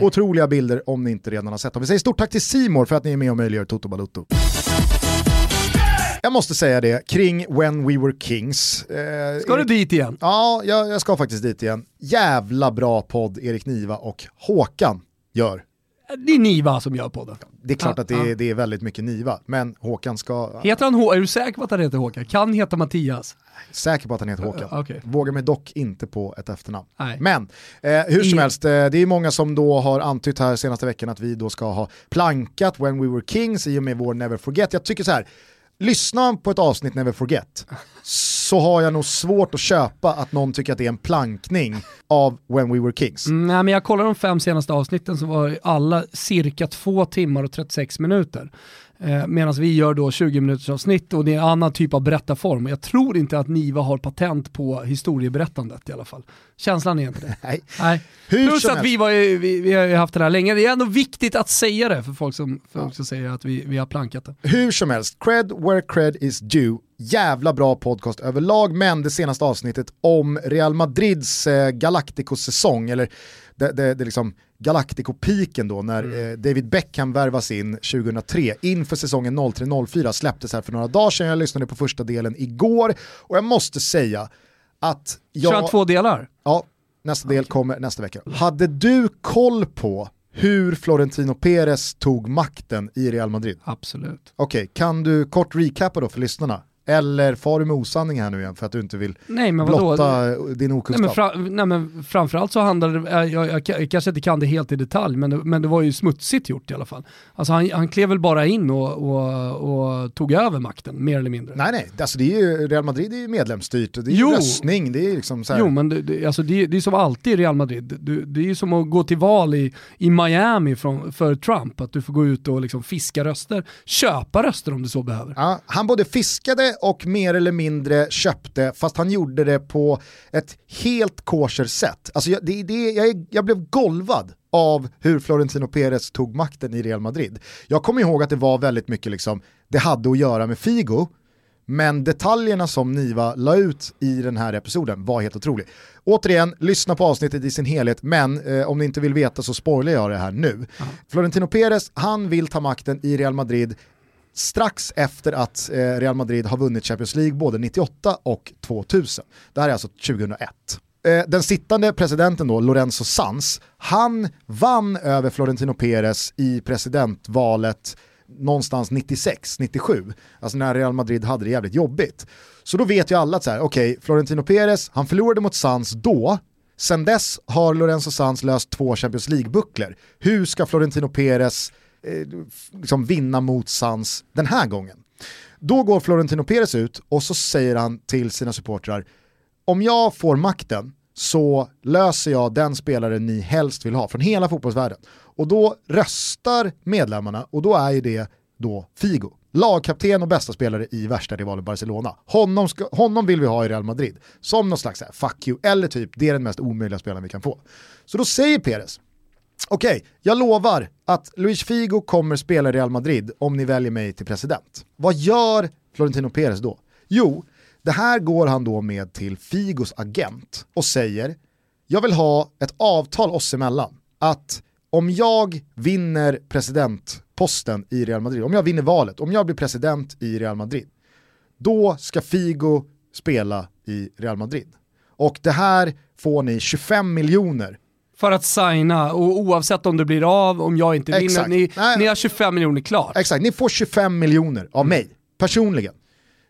Otroliga bilder om ni inte redan har sett dem. Vi säger stort tack till Simor för att ni är med och möjliggör Toto Balutto. Jag måste säga det, kring When We Were Kings. Eh, ska du dit igen? Ja, jag, jag ska faktiskt dit igen. Jävla bra podd Erik Niva och Håkan gör. Det är Niva som gör podden. Det är klart ja, att det är, det är, väldigt mycket Niva, men Håkan ska... Heter han Håkan? Är du säker på att han heter Håkan? Kan heta Mattias? Säker på att han heter Håkan. Uh, okay. Vågar mig dock inte på ett efternamn. Nej. Men eh, hur som I... helst, eh, det är många som då har antytt här senaste veckan att vi då ska ha plankat When We Were Kings i och med vår Never Forget. Jag tycker så här, lyssna på ett avsnitt Never Forget så har jag nog svårt att köpa att någon tycker att det är en plankning av When We Were Kings. Mm, nej, men jag kollade de fem senaste avsnitten så var alla cirka två timmar och 36 minuter. Eh, Medan vi gör då 20 minuters avsnitt och det är en annan typ av berättarform. Jag tror inte att Niva har patent på historieberättandet i alla fall. Känslan är inte det. Nej. Nej. Plus att vi, var, vi, vi har haft det här länge. Det är ändå viktigt att säga det för folk som, för ja. som säger att vi, vi har plankat det. Hur som helst, cred where cred is due. Jävla bra podcast överlag, men det senaste avsnittet om Real Madrids eh, Galacticos-säsong, eller det, det, det liksom Galactico-piken då när mm. eh, David Beckham värvas in 2003 inför säsongen 03-04 släpptes här för några dagar sedan, jag lyssnade på första delen igår och jag måste säga att jag... Kör två delar? Ja, nästa del kommer nästa vecka. Hade du koll på hur Florentino Perez tog makten i Real Madrid? Absolut. Okej, okay, kan du kort recappa då för lyssnarna? Eller far du med osanning här nu igen för att du inte vill Nej, men vadå? blotta din Nej okunskap? men, fra, nej men framförallt så handlade det, jag, jag, jag, jag kanske inte kan det helt i detalj, men det, men det var ju smutsigt gjort i alla fall. Alltså han, han klev väl bara in och, och, och tog över makten, mer eller mindre. Nej nej, alltså det är ju, Real Madrid är ju medlemsstyrt, det är ju Jo. röstning, det är liksom så här. Jo men det, det, alltså det, det är som alltid i Real Madrid, det, det är ju som att gå till val i, i Miami från, för Trump, att du får gå ut och liksom fiska röster, köpa röster om du så behöver. Ja, han både fiskade och mer eller mindre köpte, fast han gjorde det på ett helt kosher sätt. Alltså jag, det, det, jag, jag blev golvad av hur Florentino Perez tog makten i Real Madrid. Jag kommer ihåg att det var väldigt mycket liksom, det hade att göra med Figo, men detaljerna som Niva la ut i den här episoden var helt otrolig. Återigen, lyssna på avsnittet i sin helhet, men eh, om ni inte vill veta så spoilar jag det här nu. Florentino Perez, han vill ta makten i Real Madrid strax efter att eh, Real Madrid har vunnit Champions League både 98 och 2000. Det här är alltså 2001. Eh, Den sittande presidenten då, Lorenzo Sanz, han vann över Florentino Perez i presidentvalet någonstans 96-97, alltså när Real Madrid hade det jävligt jobbigt. Så då vet ju alla att så här, okej, Florentino Perez, han förlorade mot Sanz då, sen dess har Lorenzo Sanz löst två Champions League-bucklor. Hur ska Florentino Perez eh, liksom vinna mot sans den här gången? Då går Florentino Perez ut och så säger han till sina supportrar, om jag får makten så löser jag den spelare ni helst vill ha från hela fotbollsvärlden. Och då röstar medlemmarna och då är ju det då Figo. Lagkapten och bästa spelare i värsta rivalen Barcelona. Honom, ska, honom vill vi ha i Real Madrid. Som någon slags här, fuck you, eller typ det är den mest omöjliga spelaren vi kan få. Så då säger Perez, okej, jag lovar att Luis Figo kommer spela i Real Madrid om ni väljer mig till president. Vad gör Florentino Perez då? Jo, det här går han då med till Figos agent och säger, jag vill ha ett avtal oss emellan att om jag vinner presidentposten i Real Madrid, om jag vinner valet, om jag blir president i Real Madrid, då ska Figo spela i Real Madrid. Och det här får ni 25 miljoner för att signa, och oavsett om det blir av, om jag inte vinner, Exakt. ni, Nej. ni har 25 miljoner klart. Exakt, ni får 25 miljoner av mig, personligen,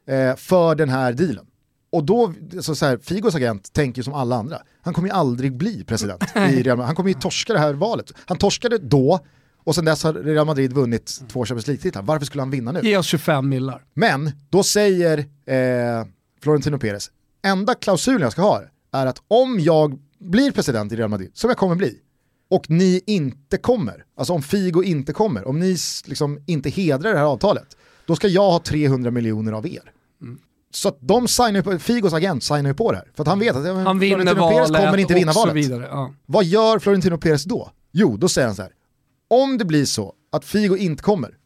eh, för den här dealen. Och då, så så här, Figos agent tänker ju som alla andra, han kommer ju aldrig bli president i Real Madrid. Han kommer ju torska det här valet. Han torskade då, och sen dess har Real Madrid vunnit två Champions League-titlar. Varför skulle han vinna nu? Ge oss 25 millar. Men då säger eh, Florentino Perez, enda klausulen jag ska ha är att om jag blir president i Real Madrid, som jag kommer bli, och ni inte kommer, alltså om Figo inte kommer, om ni liksom inte hedrar det här avtalet, då ska jag ha 300 miljoner av er. Så att de signar på, Figos agent signar ju på det här, för att han vet att men Han vinner Florentino Perez kommer inte vinna valet. vidare. Ja. Vad gör Florentino Perez då? Jo, då säger han så här. Om det blir så att Figo inte kommer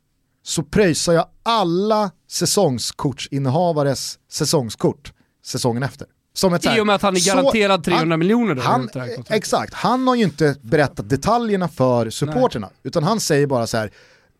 så pröjsar jag alla säsongskortsinnehavares säsongskort säsongen efter. Som ett I och med att han är så- garanterad 300 miljoner då, Han, exakt, han har ju inte berättat detaljerna för supporterna, utan han säger bara så här.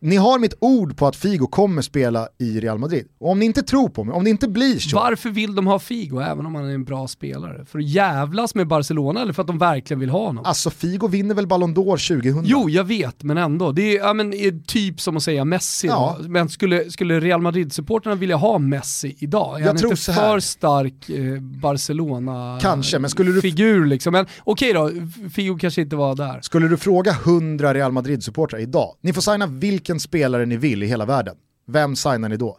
Ni har mitt ord på att Figo kommer spela i Real Madrid. Och om ni inte tror på mig, om det inte blir så, Varför vill de ha Figo även om han är en bra spelare? För att jävlas med Barcelona eller för att de verkligen vill ha honom? alltså Figo vinner väl Ballon d'Or 2000? Jo, jag vet, men ändå. Det är, ja, men, är typ som att säga Messi. Ja. Men skulle, skulle Real Madrid-supporterna vilja ha Messi idag? Är Jag han tror inte för stark eh, Barcelona Kanske, men skulle du- figur liksom? Men okej då, Figo kanske inte var där. Skulle du fråga 100 Real Madrid-supportrar idag, ni får signa vilken spelare ni vill i hela världen. Vem signar ni då?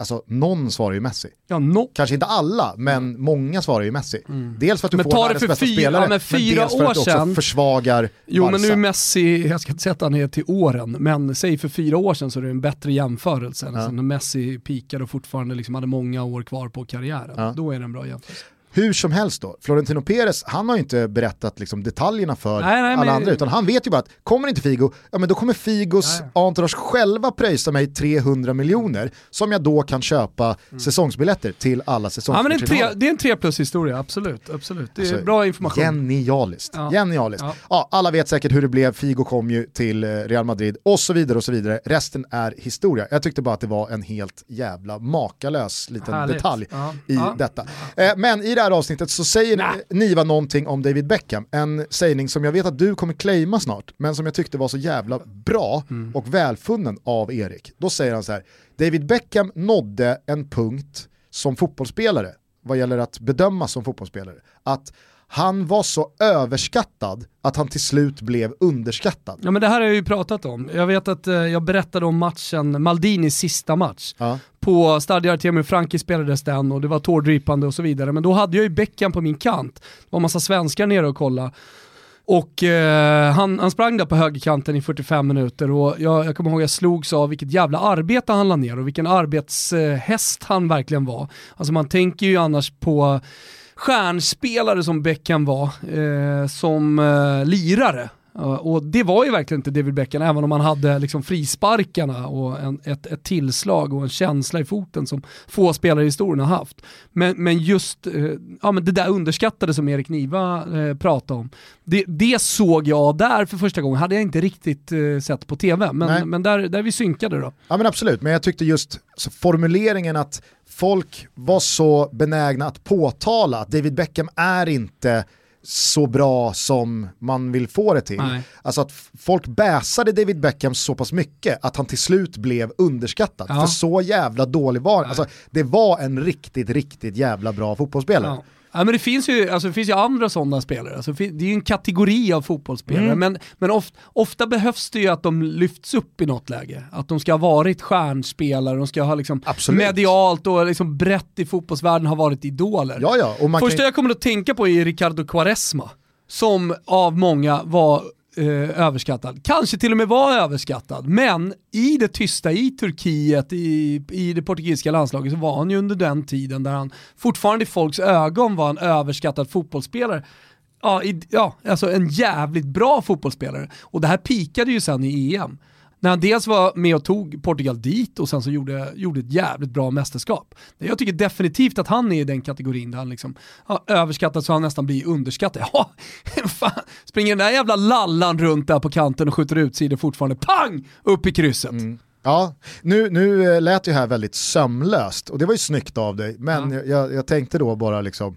Alltså någon svarar ju Messi. Ja, no. Kanske inte alla, men många svarar ju Messi. Dels för att du Men får världens bästa fyra- spelare, ja, men fyra dels för att du år också sedan- försvagar Jo men Barca. nu är Messi, jag ska inte säga att han är till åren, men säg för fyra år sedan så är det en bättre jämförelse. Alltså när Messi pikade och fortfarande liksom hade många år kvar på karriären. Ja. Då är det en bra jämförelse. Hur som helst då, Florentino Perez, han har ju inte berättat liksom detaljerna för Nej, nej, alla men- andra, utan han vet ju bara att kommer inte Figo, ja men då kommer Figos entourage själva pröjsa mig 300 miljoner som jag då kan köpa säsongsbiljetter till alla Mm. Ja, det, är en tre, säsongsbiljetter. det är en tre plus historia, absolut. absolut. Det är Alltså, bra information. Genialiskt. Ja. Genialiskt. Ja. Ja. alla vet säkert hur det blev, Figo kom ju till eh, Real Madrid och så vidare och så vidare. Resten är historia. Jag tyckte bara att det var en helt jävla makalös liten Härligt. detalj i detta. Eh, men i det här avsnittet så säger Niva någonting om David Beckham, en sägning som jag vet att du kommer claima snart, men som jag tyckte var så jävla bra och välfunnen av Erik. Då säger han så här, David Beckham nådde en punkt som fotbollsspelare, vad gäller att bedöma som fotbollsspelare, att han var så överskattad att han till slut blev underskattad. Ja men det här har jag ju pratat om. Jag vet att eh, jag berättade om matchen, Maldinis sista match. Ja. På Stadio Artemio Franki spelades den och det var tårdrypande och så vidare. Men då hade jag ju Beckham på min kant. Det var massa svenskar nere och kolla. Och eh, han, han sprang där på högerkanten i 45 minuter och jag, jag kommer ihåg jag slogs av vilket jävla arbete han la ner och vilken arbetshäst han verkligen var. Alltså man tänker ju annars på stjärnspelare som Beckham var, eh, som eh, lirare. Uh, och det var ju verkligen inte David Beckham, även om han hade liksom frisparkarna och en, ett, ett tillslag och en känsla i foten som få spelare i historien har haft. Men, men just uh, ja, men det där underskattade som Erik Niva uh, pratade om, det, det, såg jag där för första gången, hade jag inte riktigt sett på tv, men, men där, där är vi synkade då. Ja men absolut, men jag tyckte just formuleringen att folk var så benägna att påtala att David Beckham är inte så bra som man vill få det till. Nej. Alltså att folk bäsade David Beckham så pass mycket att han till slut blev underskattad. Ja. För så jävla dålig var han. Alltså, det var en riktigt, riktigt jävla bra fotbollsspelare. Ja. Ja, men det finns ju, alltså, det finns ju andra sådana spelare, alltså, det är ju en kategori av fotbollsspelare, mm. men, men of, ofta behövs det ju att de lyfts upp i något läge. Att de ska ha varit stjärnspelare, de ska ha liksom medialt och liksom brett i fotbollsvärlden ha varit idoler. Ja, ja, Första kan... jag kommer att tänka på är Ricardo Quaresma, som av många var eh, överskattad. Kanske till och med var överskattad, men i det tysta i Turkiet, i, i det portugisiska landslaget, så var han ju under den tiden där han fortfarande i folks ögon var en överskattad fotbollsspelare. Ja, i, ja, alltså en jävligt bra fotbollsspelare. Och det här pikade ju sen i EM när han dels var med och tog Portugal dit och sen så gjorde, gjorde ett jävligt bra mästerskap. Jag tycker definitivt att han är i den kategorin där han liksom har överskattat så han nästan blir underskattad. Ja, fan, springer den där jävla lallan runt där på kanten och skjuter ut sidor fortfarande, pang! Upp i krysset. Mm. Ja, nu, nu eh, lät det här väldigt sömlöst och det var ju snyggt av dig, men ja. jag, jag tänkte då bara liksom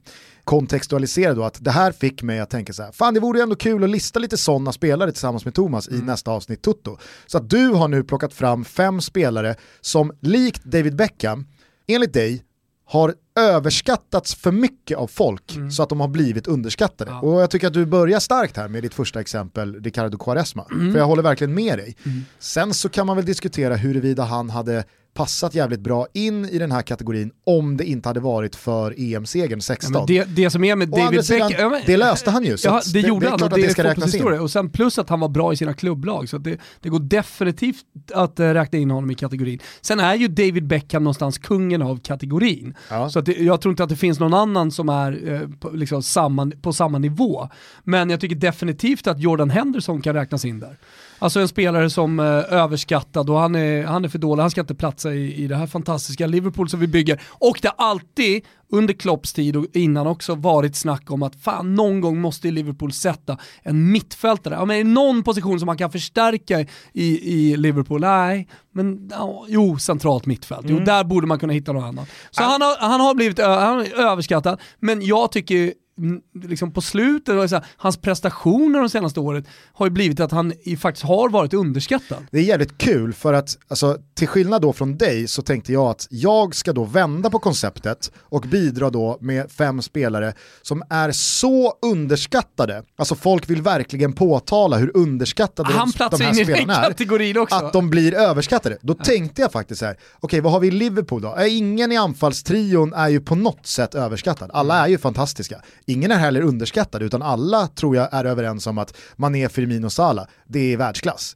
kontextualisera då att det här fick mig att tänka så här, fan det vore ju ändå kul att lista lite sådana spelare tillsammans med Thomas mm. i nästa avsnitt Tutto. Så att du har nu plockat fram fem spelare som likt David Beckham, enligt dig, har överskattats för mycket av folk mm. så att de har blivit underskattade. Ja. Och jag tycker att du börjar starkt här med ditt första exempel, Ricardo Quaresma. Mm. För jag håller verkligen med dig. Mm. Sen så kan man väl diskutera huruvida han hade passat jävligt bra in i den här kategorin om det inte hade varit för EM-segern 16. Ja, det, det, som är med David Beckham... det löste han ju. Ja, det, det gjorde det, han och det, det ska räknas in. Och sen plus att han var bra i sina klubblag, så det, det går definitivt att äh, räkna in honom i kategorin. Sen är ju David Beckham någonstans kungen av kategorin. Ja. Så att jag tror inte att det finns någon annan som är eh, på, liksom samma, på samma nivå. Men jag tycker definitivt att Jordan Henderson kan räknas in där. Alltså en spelare som eh, överskattad och han är, han är för dålig, han ska inte platsa i, i det här fantastiska Liverpool som vi bygger. Och det har alltid under Klopps tid och innan också varit snack om att fan någon gång måste Liverpool sätta en mittfältare. Ja, men är det någon position som man kan förstärka i, i Liverpool? Nej, men ja, jo, centralt mittfält. Mm. Jo, där borde man kunna hitta något annat. Så han har, han har blivit han har överskattad, men jag tycker liksom på slutet, så här, hans prestationer de senaste året har ju blivit att han faktiskt har varit underskattad. Det är jävligt kul för att, alltså, till skillnad då från dig så tänkte jag att jag ska då vända på konceptet och bidra då med fem spelare som är så underskattade, alltså folk vill verkligen påtala hur underskattade han de, de här spelarna är, också. att de blir överskattade. Då ja. tänkte jag faktiskt så här, okej okay, vad har vi i Liverpool då? Ingen i anfallstrion är ju på något sätt överskattad, alla är ju fantastiska ingen är heller underskattad utan alla tror jag är överens om att Mané, Firmino, Salah, det är världsklass.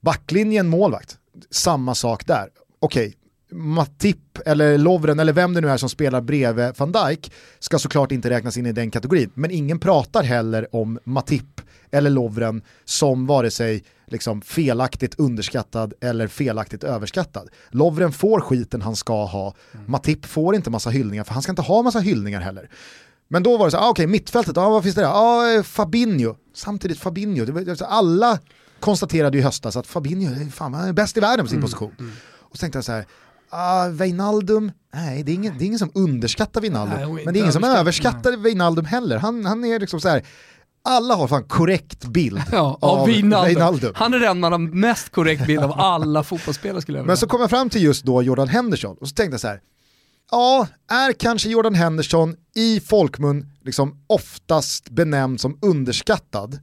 Backlinjen, målvakt, samma sak där. Okej, okay, Matip eller Lovren eller vem det nu är som spelar bredvid van Dijk ska såklart inte räknas in i den kategorin. Men ingen pratar heller om Matip eller Lovren som vare sig liksom felaktigt underskattad eller felaktigt överskattad. Lovren får skiten han ska ha, mm. Matip får inte massa hyllningar för han ska inte ha massa hyllningar heller. Men då var det så, ah, okej okay, mittfältet, ah, vad finns det där? Ah, Fabinho, samtidigt Fabinho, det var, alla konstaterade i höstas att Fabinho fan, är bäst i världen på sin mm. position. Mm. Och så tänkte jag så här, ah, Wijnaldum, nej det är, ingen, det är ingen som underskattar Wijnaldum, nej, men det är ingen som överskattar nej. Wijnaldum heller. Han, han är liksom så här, alla har fan korrekt bild ja, av, av Wijnaldum. Wijnaldum. Han är den man har mest korrekt bild av alla fotbollsspelare skulle jag vilja Men så kom jag fram till just då Jordan Henderson och så tänkte jag så här, ja, är kanske Jordan Henderson i folkmun liksom oftast benämnd som underskattad?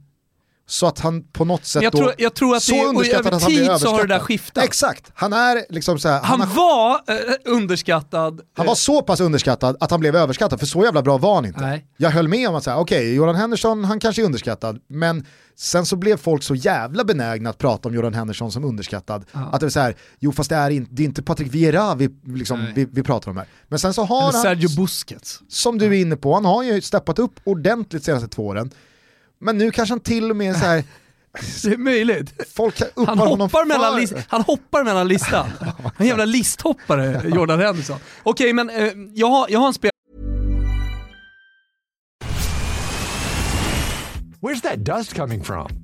Så att han på något sätt jag då, tror, jag tror att så det, underskattad över att han blir tid så har överskattad. det där skiftat. Exakt, han är liksom så här, Han, har var eh, underskattad. Han var så pass underskattad att han blev överskattad, för så jävla bra var han inte. Nej. Jag höll med om att säga, okej, Jordan Henderson, han kanske är underskattad, men sen så blev folk så jävla benägna att prata om Jordan Henderson som underskattad, att det var så här, jo fast det är inte, det är inte Patrik Vieira vi, liksom, vi, vi pratar om här. Men sen så har Eller han, Sergio Busquets. som du är inne på, han har ju steppat upp ordentligt de senaste två åren. Men nu kanske han till och med så här, Det är möjligt. folk Han hoppar, mellan för- lis- han hoppar mellan listan. En jävla listhoppare, Jordan Henderson. Okej, men eh, jag, har, jag har en spelare Where's that dust coming from?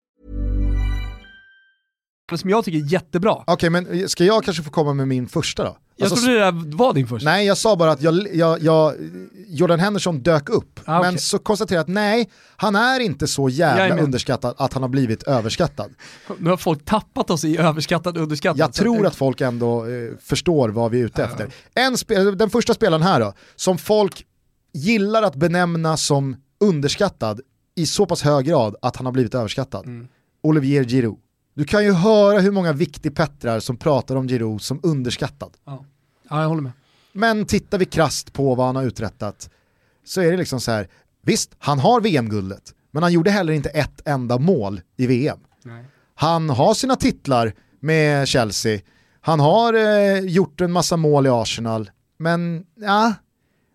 Som jag tycker är jättebra. Okej, men ska jag kanske få komma med min första då? Jag Alltså, trodde det där var din första. Nej, jag sa bara att jag, jag, jag, Jordan Henderson dök upp, Ah, okej. men så konstaterade jag att nej, han är inte så jävla underskattad att han har blivit överskattad. Nu har folk tappat oss i överskattad och underskattad. Jag tror att folk ändå eh, förstår vad vi är ute efter. En den första spelaren här då, som folk gillar att benämna som underskattad i så pass hög grad att han har blivit överskattad. Mm. Olivier Giroud. Du kan ju höra hur många viktigpettrar som pratar om Giroud som underskattad. Ja. ja, jag håller med. Men tittar vi krasst på vad han har uträttat så är det liksom så här, visst, han har VM-guldet, men han gjorde heller inte ett enda mål i VM. Nej. Han har sina titlar med Chelsea, han har eh, gjort en massa mål i Arsenal, men ja,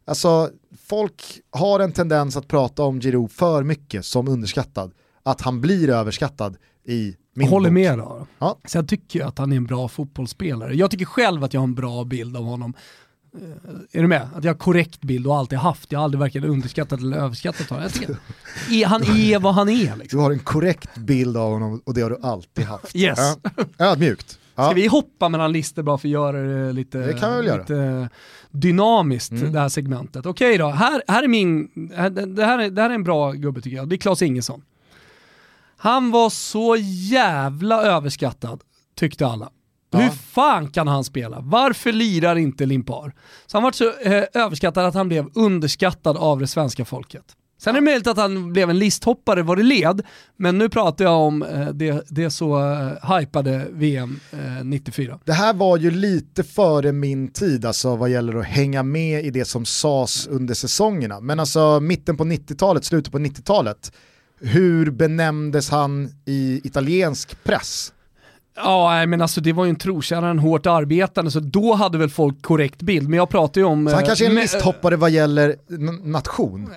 alltså folk har en tendens att prata om Giroud för mycket som underskattad, att han blir överskattad i min håller bok. med då. Ja. Så jag tycker att han är en bra fotbollsspelare. Jag tycker själv att jag har en bra bild av honom. Eh, Är du med? Att jag har korrekt bild och alltid haft. Jag har aldrig varken underskattat eller överskattat honom. Han är vad han är. Liksom. Du har en korrekt bild av honom och det har du alltid haft. Yes. Ja. Ödmjukt. Ja. Ska vi hoppa mellan listor bara för att göra det lite, Det lite dynamiskt, Mm. det här segmentet. Okej då, här, här är min, här- det här är, det här är en bra gubbe tycker jag. Det är Claes Ingesson. Han var så jävla överskattad, tyckte alla. Ja. Hur fan kan han spela? Varför lirar inte Limpar? Så han var så eh, överskattad att han blev underskattad av det svenska folket. Sen är det möjligt att han blev en listhoppare vad det led, men nu pratar jag om eh, det, det så eh, hypade VM eh, 94. Det här var ju lite före min tid alltså vad gäller att hänga med i det som sades under säsongerna. Men alltså mitten på 90-talet, slutet på 90-talet, hur benämndes han i italiensk press? Ja, men alltså det var ju en trotjänare, en hårt arbetande, så då hade väl folk korrekt bild. Men jag pratar ju om... Så han eh, kanske är en listhoppare vad gäller nation.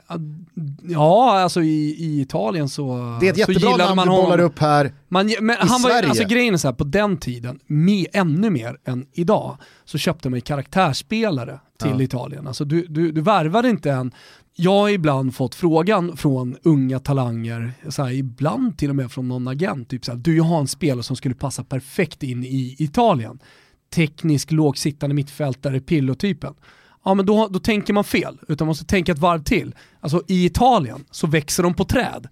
Ja, alltså i, i Italien så Det är ett jättebra namn man du honom. bollar upp här. Man, men i han var, Sverige. alltså grejen är så här, på den tiden, med, ännu mer än idag, så köpte man ju karaktärsspelare till Ja. Italien. Alltså du, du, du värvade inte en, jag har ibland fått frågan från unga talanger, så här, ibland till och med från någon agent, typ så här, du jag har en spelare som skulle passa perfekt in i Italien. Teknisk, lågsittande mittfältare, pillotypen. Ja men då, då tänker man fel, utan man måste tänka ett varv till. Alltså i Italien så växer de på träd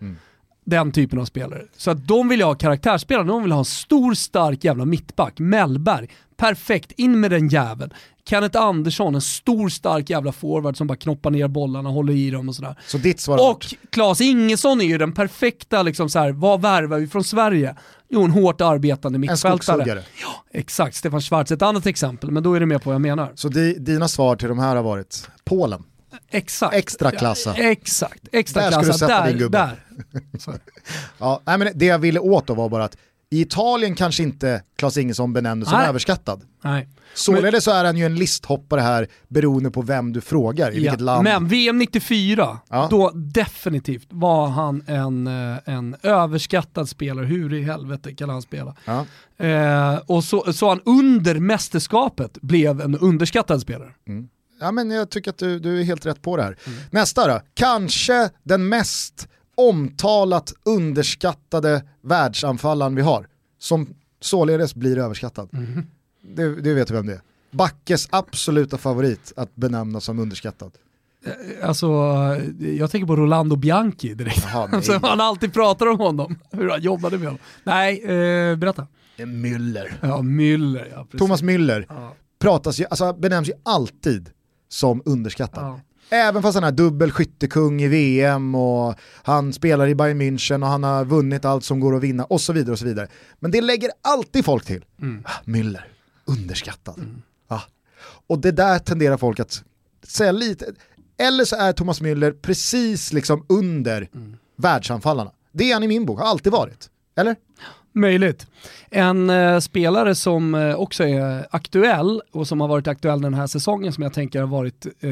den typen av spelare. Så att de vill ha karaktärsspelare, de vill ha en stor stark jävla mittback, Mellberg, perfekt, in med den jäveln. Kenneth Andersson, en stor stark jävla forward som bara knoppar ner bollarna, håller i dem och sådär. Så ditt svar Och Claes Ingesson är ju den perfekta, liksom så här, vad värvar vi från Sverige? Jo, en hårt arbetande en mittfältare. skogshuggare. Ja, exakt. Stefan Schwarz, ett annat exempel, men då är det med på vad jag menar. Så di, dina svar till de här har varit Polen. Exakt. Extra klassa. Exakt, extra Där du klassa. Där, där. Ja, nej, men det jag ville åt då var bara att i Italien kanske inte Klas Ingesson benämndes som överskattad. Nej. Således så är han ju en listhoppare här beroende på vem du frågar, i vilket land. Men VM 94, Ja. då definitivt var han en, eh, en överskattad spelare. Hur i helvete kan han spela? Ja. Eh, och så, så han under mästerskapet blev en underskattad spelare. Ja, men jag tycker att du, du är helt rätt på det här. Mm. Nästa då, kanske den mest omtalat underskattade världsanfallaren vi har, som således blir överskattad. Mm. Det, det vet du vem det är. Backes absoluta favorit att benämnas som underskattad. Eh, alltså, jag tänker på Rolando Bianchi direkt. Jaha, alltså, man alltid pratar om honom, hur han jobbade med honom. Nej, eh, berätta. Müller. Ja, Müller. Ja, Thomas Müller ja. pratas ju, alltså, benämns ju alltid som underskattad. Ja. Även fast han är dubbel skyttekung i VM och han spelar i Bayern München och han har vunnit allt som går att vinna och så vidare. och så vidare. Men det lägger alltid folk till. Mm. Ah, Müller, underskattad. Mm. Ah. Och det där tenderar folk att säga lite, eller så är Thomas Müller precis liksom under mm. världsanfallarna. Det är han i min bok, har alltid varit. Eller? Möjligt. En eh, spelare som eh, också är aktuell och som har varit aktuell den här säsongen som jag tänker har varit eh,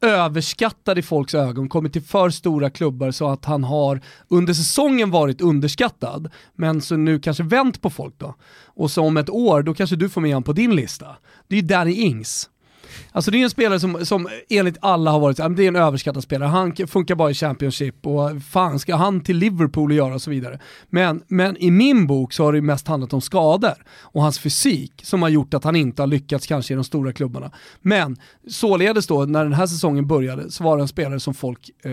överskattad i folks ögon, kommit till för stora klubbar så att han har under säsongen varit underskattad, men så nu kanske vänt på folk då. Och så om ett år, då kanske du får med honom på din lista. Det är ju Danny Ings. Alltså det är en spelare som, som enligt alla har varit, det är en överskattad spelare, han funkar bara i Championship och fan ska han till Liverpool och göra och så vidare. Men, men i min bok så har det mest handlat om skador och hans fysik som har gjort att han inte har lyckats kanske i de stora klubbarna. Men således då, när den här säsongen började så var det en spelare som folk, eh,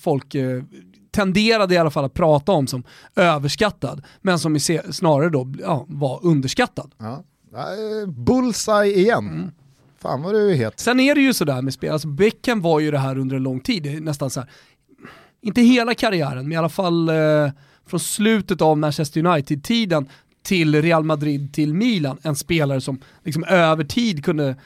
folk eh, tenderade i alla fall att prata om som överskattad, men som snarare då ja, var underskattad. Ja. Bullseye igen. Mm. Fan vad du är het. Sen är det ju sådär med spel, alltså Beckham var ju det här under en lång tid, nästan så här, inte hela karriären, men i alla fall eh, från slutet av Manchester United-tiden till Real Madrid till Milan, en spelare som liksom över tid kunde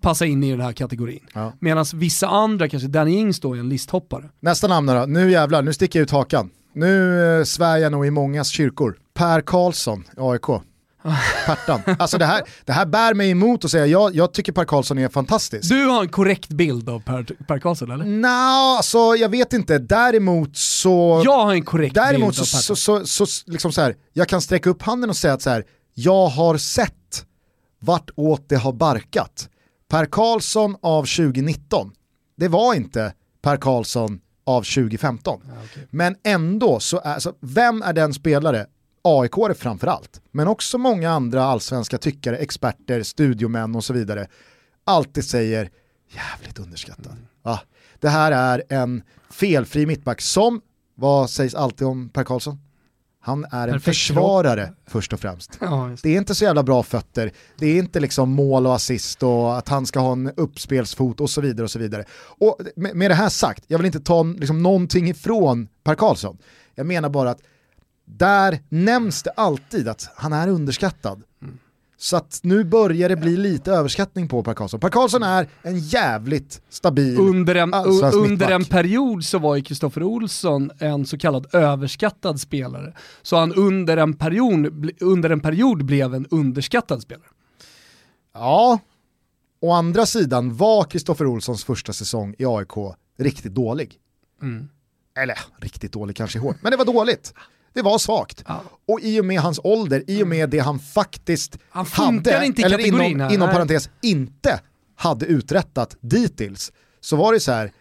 passa in i den här kategorin. Ja. Medan vissa andra, kanske Danny Ings då, är en listhoppare. Nästa namn då, nu jävlar, nu sticker jag ut hakan. Nu eh, svär jag nog i mångas kyrkor. Per Karlsson, AIK. Pertan. Alltså det här, det här bär mig emot att säga, jag, jag tycker Per Karlsson är fantastisk. Du har en korrekt bild av Per, per Karlsson eller? Nej, no, alltså jag vet inte. Däremot så... Jag har en korrekt däremot bild så, av Per så, så, så, så, liksom så här, jag kan sträcka upp handen och säga att så här, jag har sett vart åt det har barkat. Per Karlsson av 2019, det var inte Per Karlsson av 2015. Ja, okay. Men ändå så är, så vem är den spelare aik framförallt, men också många andra allsvenska tyckare, experter, studiomän och så vidare, alltid säger jävligt underskattad. Mm. Ja, det här är en felfri mittback som, vad sägs alltid om Per Karlsson? Han är en Perfekt försvarare kropp. först och främst. Ja, det är inte så jävla bra fötter, det är inte liksom mål och assist och att han ska ha en uppspelsfot och så vidare. Och så vidare. Och med, med det här sagt, jag vill inte ta liksom någonting ifrån Per Karlsson. Jag menar bara att där nämns det alltid att han är underskattad. Mm. Så att nu börjar det bli lite överskattning på Per Karlsson. Per Karlsson är en jävligt stabil Under en, under en period så var ju Kristoffer Olsson en så kallad överskattad spelare. Så han under en period, under en period blev en underskattad spelare. Ja, å andra sidan var Kristoffer Olssons första säsong i AIK riktigt dålig. Mm. Eller riktigt dålig kanske är hårt, men det var dåligt. Det var svagt. Ja. Och i och med hans ålder, i och med det han faktiskt han hade, inte eller inom, inom parentes inte hade uträttat dittills, så var det så här,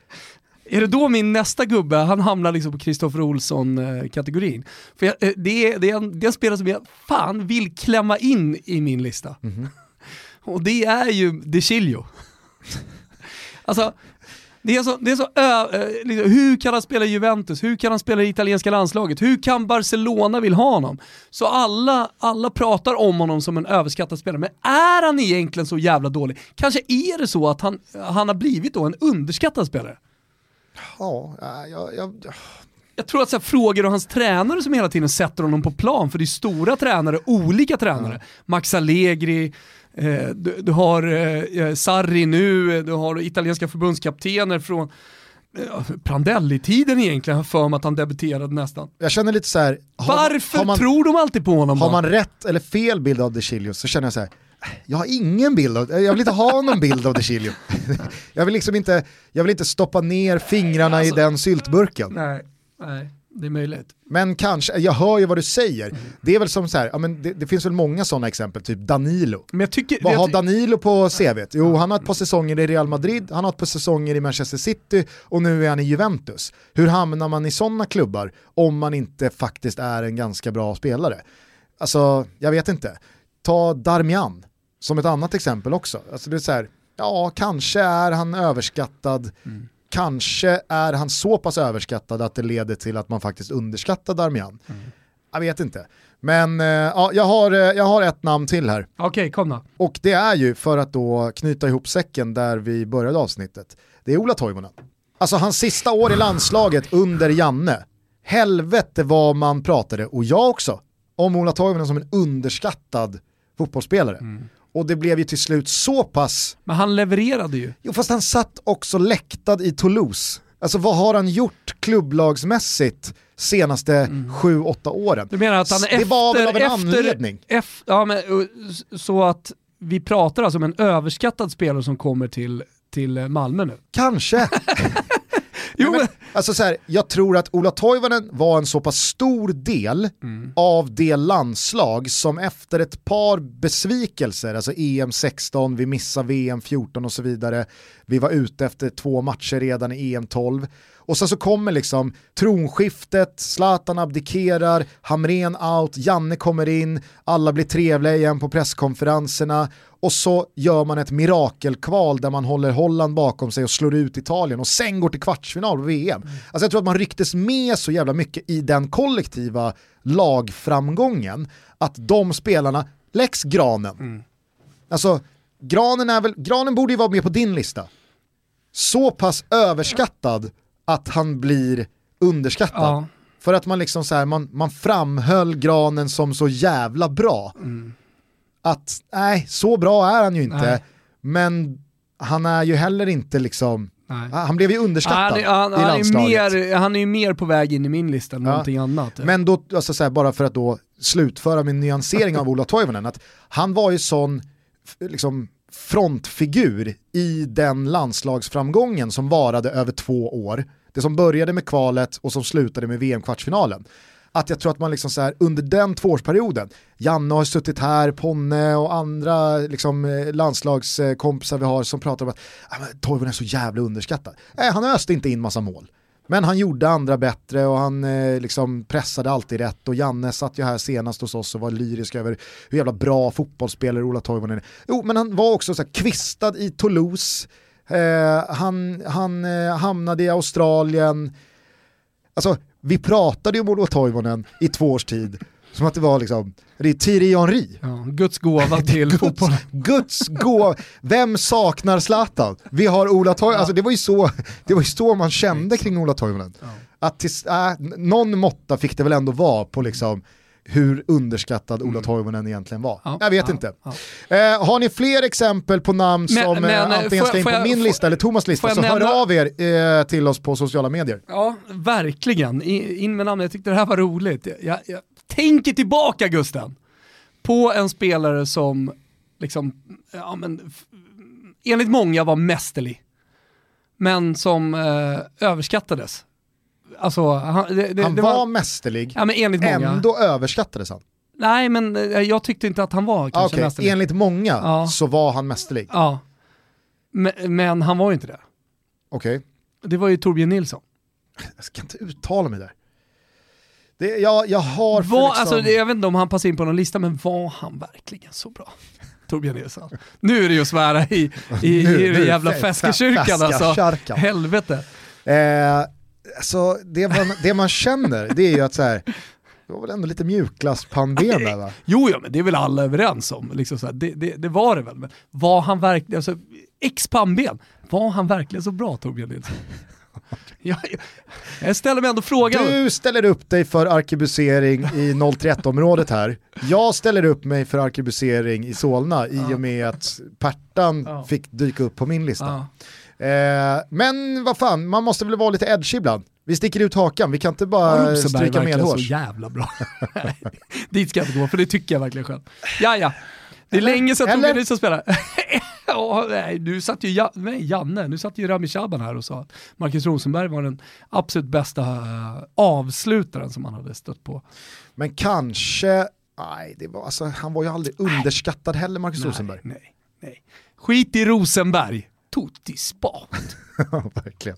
är det då min nästa gubbe, han hamnar liksom på Kristoffer Olsson-kategorin? För jag, eh, det, är, det, är en, det är en spelare som jag fan vill klämma in i min lista. Mm -hmm. Och det är ju De Chilio. alltså, det är så, det är så ö, liksom, hur kan han spela i Juventus? Hur kan han spela i italienska landslaget? Hur kan Barcelona vill ha honom? Så alla, alla pratar om honom som en överskattad spelare, men är han egentligen så jävla dålig? Kanske är det så att han, han har blivit då en underskattad spelare? Ja, jag, jag, jag tror att så här, frågor och hans tränare som hela tiden sätter honom på plan, för det är stora tränare, olika tränare. Max Allegri, du, du, har eh, eh, Sarri nu, du har italienska förbundskaptener från eh, Prandelli-tiden egentligen, för mig att han debuterade nästan. Jag känner lite så här, har, Varför har man, tror de alltid på honom Har man rätt eller fel bild av De Chilio så känner jag så här, jag har ingen bild av, jag vill inte ha någon bild av De Chilio. jag vill liksom inte, jag vill inte stoppa ner fingrarna alltså, i den syltburken. Nej, nej. Det är möjligt. Men kanske, jag hör ju vad du säger. Det är väl som så här, ja, men det, det finns väl många sådana exempel, typ Danilo. Men jag tycker, Vad jag har Danilo på CVt? Jo, han har ett par säsonger i Real Madrid, han har ett par säsonger i Manchester City och nu är han i Juventus. Hur hamnar man i sådana klubbar om man inte faktiskt är en ganska bra spelare? Alltså, jag vet inte. Ta Darmian som ett annat exempel också. Alltså det är så här, ja, kanske är han överskattad, kanske är han så pass överskattad att det leder till att man faktiskt underskattar Darmian. Jag vet inte. Men eh, ja, jag, har, eh, jag har ett namn till här. Okej, kom då. Och det är ju för att då knyta ihop säcken där vi började avsnittet. Det är Ola Toivonen. Alltså hans sista år i landslaget under Janne. Helvete vad man pratade, och jag också, om Ola Toivonen som en underskattad fotbollsspelare. Och det blev ju till slut så pass, Men han levererade ju. jo fast han satt också läktad i Toulouse. Alltså vad har han gjort klubblagsmässigt senaste 7-8 åren? Du menar att han det efter... var väl av en efter, anledning? eff- ja, men, så att vi pratar alltså om en överskattad spelare som kommer till, till Malmö nu. Kanske. Jo, men, alltså så här, jag tror att Ola Toivonen var en så pass stor del av det landslag som efter ett par besvikelser, alltså EM 16, vi missade VM 14 och så vidare, vi var ute efter två matcher redan i EM 12, och sen så kommer liksom tronskiftet, Zlatan abdikerar, Hamren out, Janne kommer in, alla blir trevliga igen på presskonferenserna och så gör man ett mirakelkval där man håller Holland bakom sig och slår ut Italien och sen går till kvartsfinal på VM. Alltså jag tror att man rycktes med så jävla mycket i den kollektiva lagframgången att de spelarna, Lex Granen, alltså Granen, är väl, Granen borde ju vara med på din lista. Så pass överskattad att han blir underskattad. Ja. För att man liksom så här, man, man framhöll Granen som så jävla bra. Att nej, så bra är han ju inte. Nej. Men han är ju heller inte liksom, Nej. han blev ju underskattad Han, är- han, i han, är landslaget. mer, han är ju mer på väg in i min lista än Ja. någonting annat. Men då, alltså så här, bara för att då slutföra min nyansering av Ola Toivonen, att han var ju sån liksom, frontfigur i den landslagsframgången som varade över två år. Det som började med kvalet och som slutade med VM-kvartsfinalen. Att jag tror att man liksom så här, under den tvåårsperioden, Janne har suttit här, Ponne och andra liksom, eh, landslagskompisar vi har som pratar om att ah, Toivonen är så jävla underskattad. Nej, han öste inte in massa mål. Men han gjorde andra bättre och han eh, liksom pressade alltid rätt och Janne satt ju här senast hos oss och var lyrisk över hur jävla bra fotbollsspelare Ola Toivonen är. Jo, men han var också så här kvistad i Toulouse, eh, han, han eh, hamnade i Australien. Alltså, vi pratade ju om Ola Toivonen i två års tid, som att det var liksom, det är Thierry Henry. Ja, Guds gåva till fotboll. Guds gå, vem saknar Zlatan? Vi har Ola Toivonen, alltså det var ju så, det var ju så man kände kring Ola Toivonen. Att tills, äh, någon måtta fick det väl ändå vara på liksom hur underskattad Ola Toivonen egentligen var. Ja, jag vet ja, inte. ja. Eh, har ni fler exempel på namn Men- som men, eh, eh, antingen ska in på jag- min får- lista eller Thomas lista så hör av er eh, till oss på sociala medier. Ja, verkligen. In, in med namnet. Jag tyckte det här var roligt. Jag, jag tänker tillbaka Gusten, på en spelare som liksom, ja, men, enligt många var mästerlig, men som eh, överskattades. Alltså, han, det, det, Han det var, mästerlig, ja, men enligt många. ändå överskattades han. Nej, men eh, jag tyckte inte att han var kanske Okej, mästerlig. enligt många Ja. så var han mästerlig. Ja. Men, men han var ju inte det. Okej, Det var ju Torbjörn Nilsson. jag ska inte uttala mig där. Det, jag, jag har Var, liksom... alltså, det- jag vet inte om han passar in på någon lista, men var han verkligen så bra? Torbjörn Nilsson. Nu är det ju att svära i, i, Nu- i den jävla fä- fäskekyrkan alltså. fäskakärkan. Helvete. Eh, alltså, det, man, det man känner det är ju att så här, det var väl ändå lite mjukglasspannben där va? Jo, ja, men det är väl alla överens om. Liksom så här, det, det, det var det väl. Men var han verkligen, alltså, ex pannben, var han verkligen så bra Torbjörn Nilsson? jag, jag, jag ställer mig ändå frågan. Du ställer upp dig för arkebusering i 031-området här. Jag ställer upp mig för arkebusering i Solna i och med att Pertan Ja. fick dyka upp på min lista. Ja. Eh, men vad fan, man måste väl vara lite edgy ibland. Vi sticker ut hakan, vi kan inte bara Rosenberg stryka verkligen så medhårs. jävla bra? Dit ska jag inte gå, för det tycker jag verkligen själv. Ja, ja. Det är länge sedan Eller? Torbjörn Nilsson spelar. Ja, nej, nu satt ju ja, nej, Janne, nu satt ju Rami Shaban här och sa att Marcus Rosenberg var den absolut bästa uh, avslutaren som han hade stött på. Men kanske, nej, det var, alltså, han var ju aldrig underskattad heller, Marcus nej, Rosenberg. Nej, nej. Skit i Rosenberg, tutti spat. Verkligen.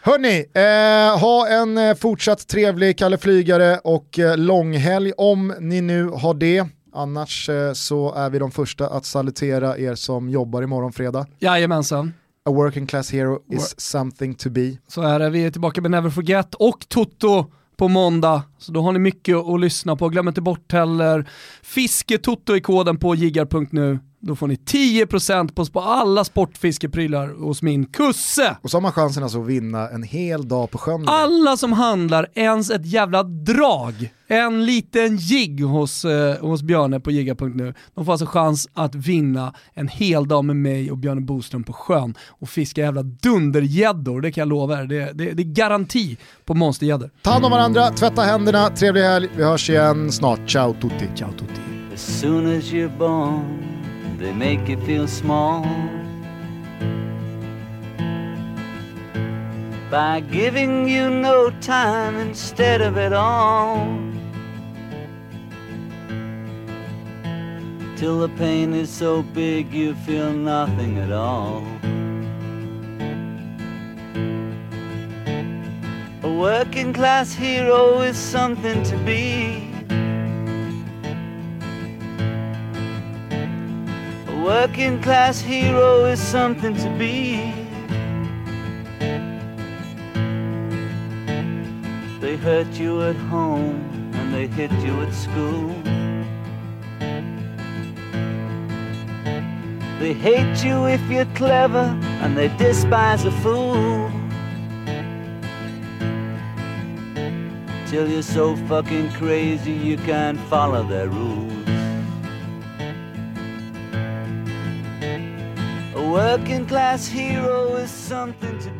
Hörni, eh, ha en eh, fortsatt trevlig Kalle Flygare och eh, långhelg om ni nu har det. Annars eh, så är vi de första att salutera er som jobbar imorgon fredag. Jajamensan. A working class hero is something to be. Så är det, vi är tillbaka med Never Forget och Toto på måndag. Så då har ni mycket att lyssna på. Glöm inte bort heller Fisketoto i koden på jiggar.nu. Då får ni 10% på, på alla sportfiskeprylar hos min kusse. Och så har man chansen alltså att vinna en hel dag på sjön. Alla som handlar ens ett jävla drag, en liten jigg hos, eh, hos Björne på jigga.nu, de får alltså chans att vinna en hel dag med mig och Björne Boström på sjön och fiska jävla dundergäddor, det kan jag lova er. Det, det, det är garanti på monstergäddor. Ta hand om varandra, tvätta händerna, trevlig helg, vi hörs igen snart. Ciao tutti. Ciao tutti. They make you feel small by giving you no time instead of it all. Till the pain is so big you feel nothing at all. A working class hero is something to be. Working class hero is something to be. They hurt you at home and they hit you at school. They hate you if you're clever and they despise a fool. Till you're so fucking crazy you can't follow their rules. Working class hero is something to be.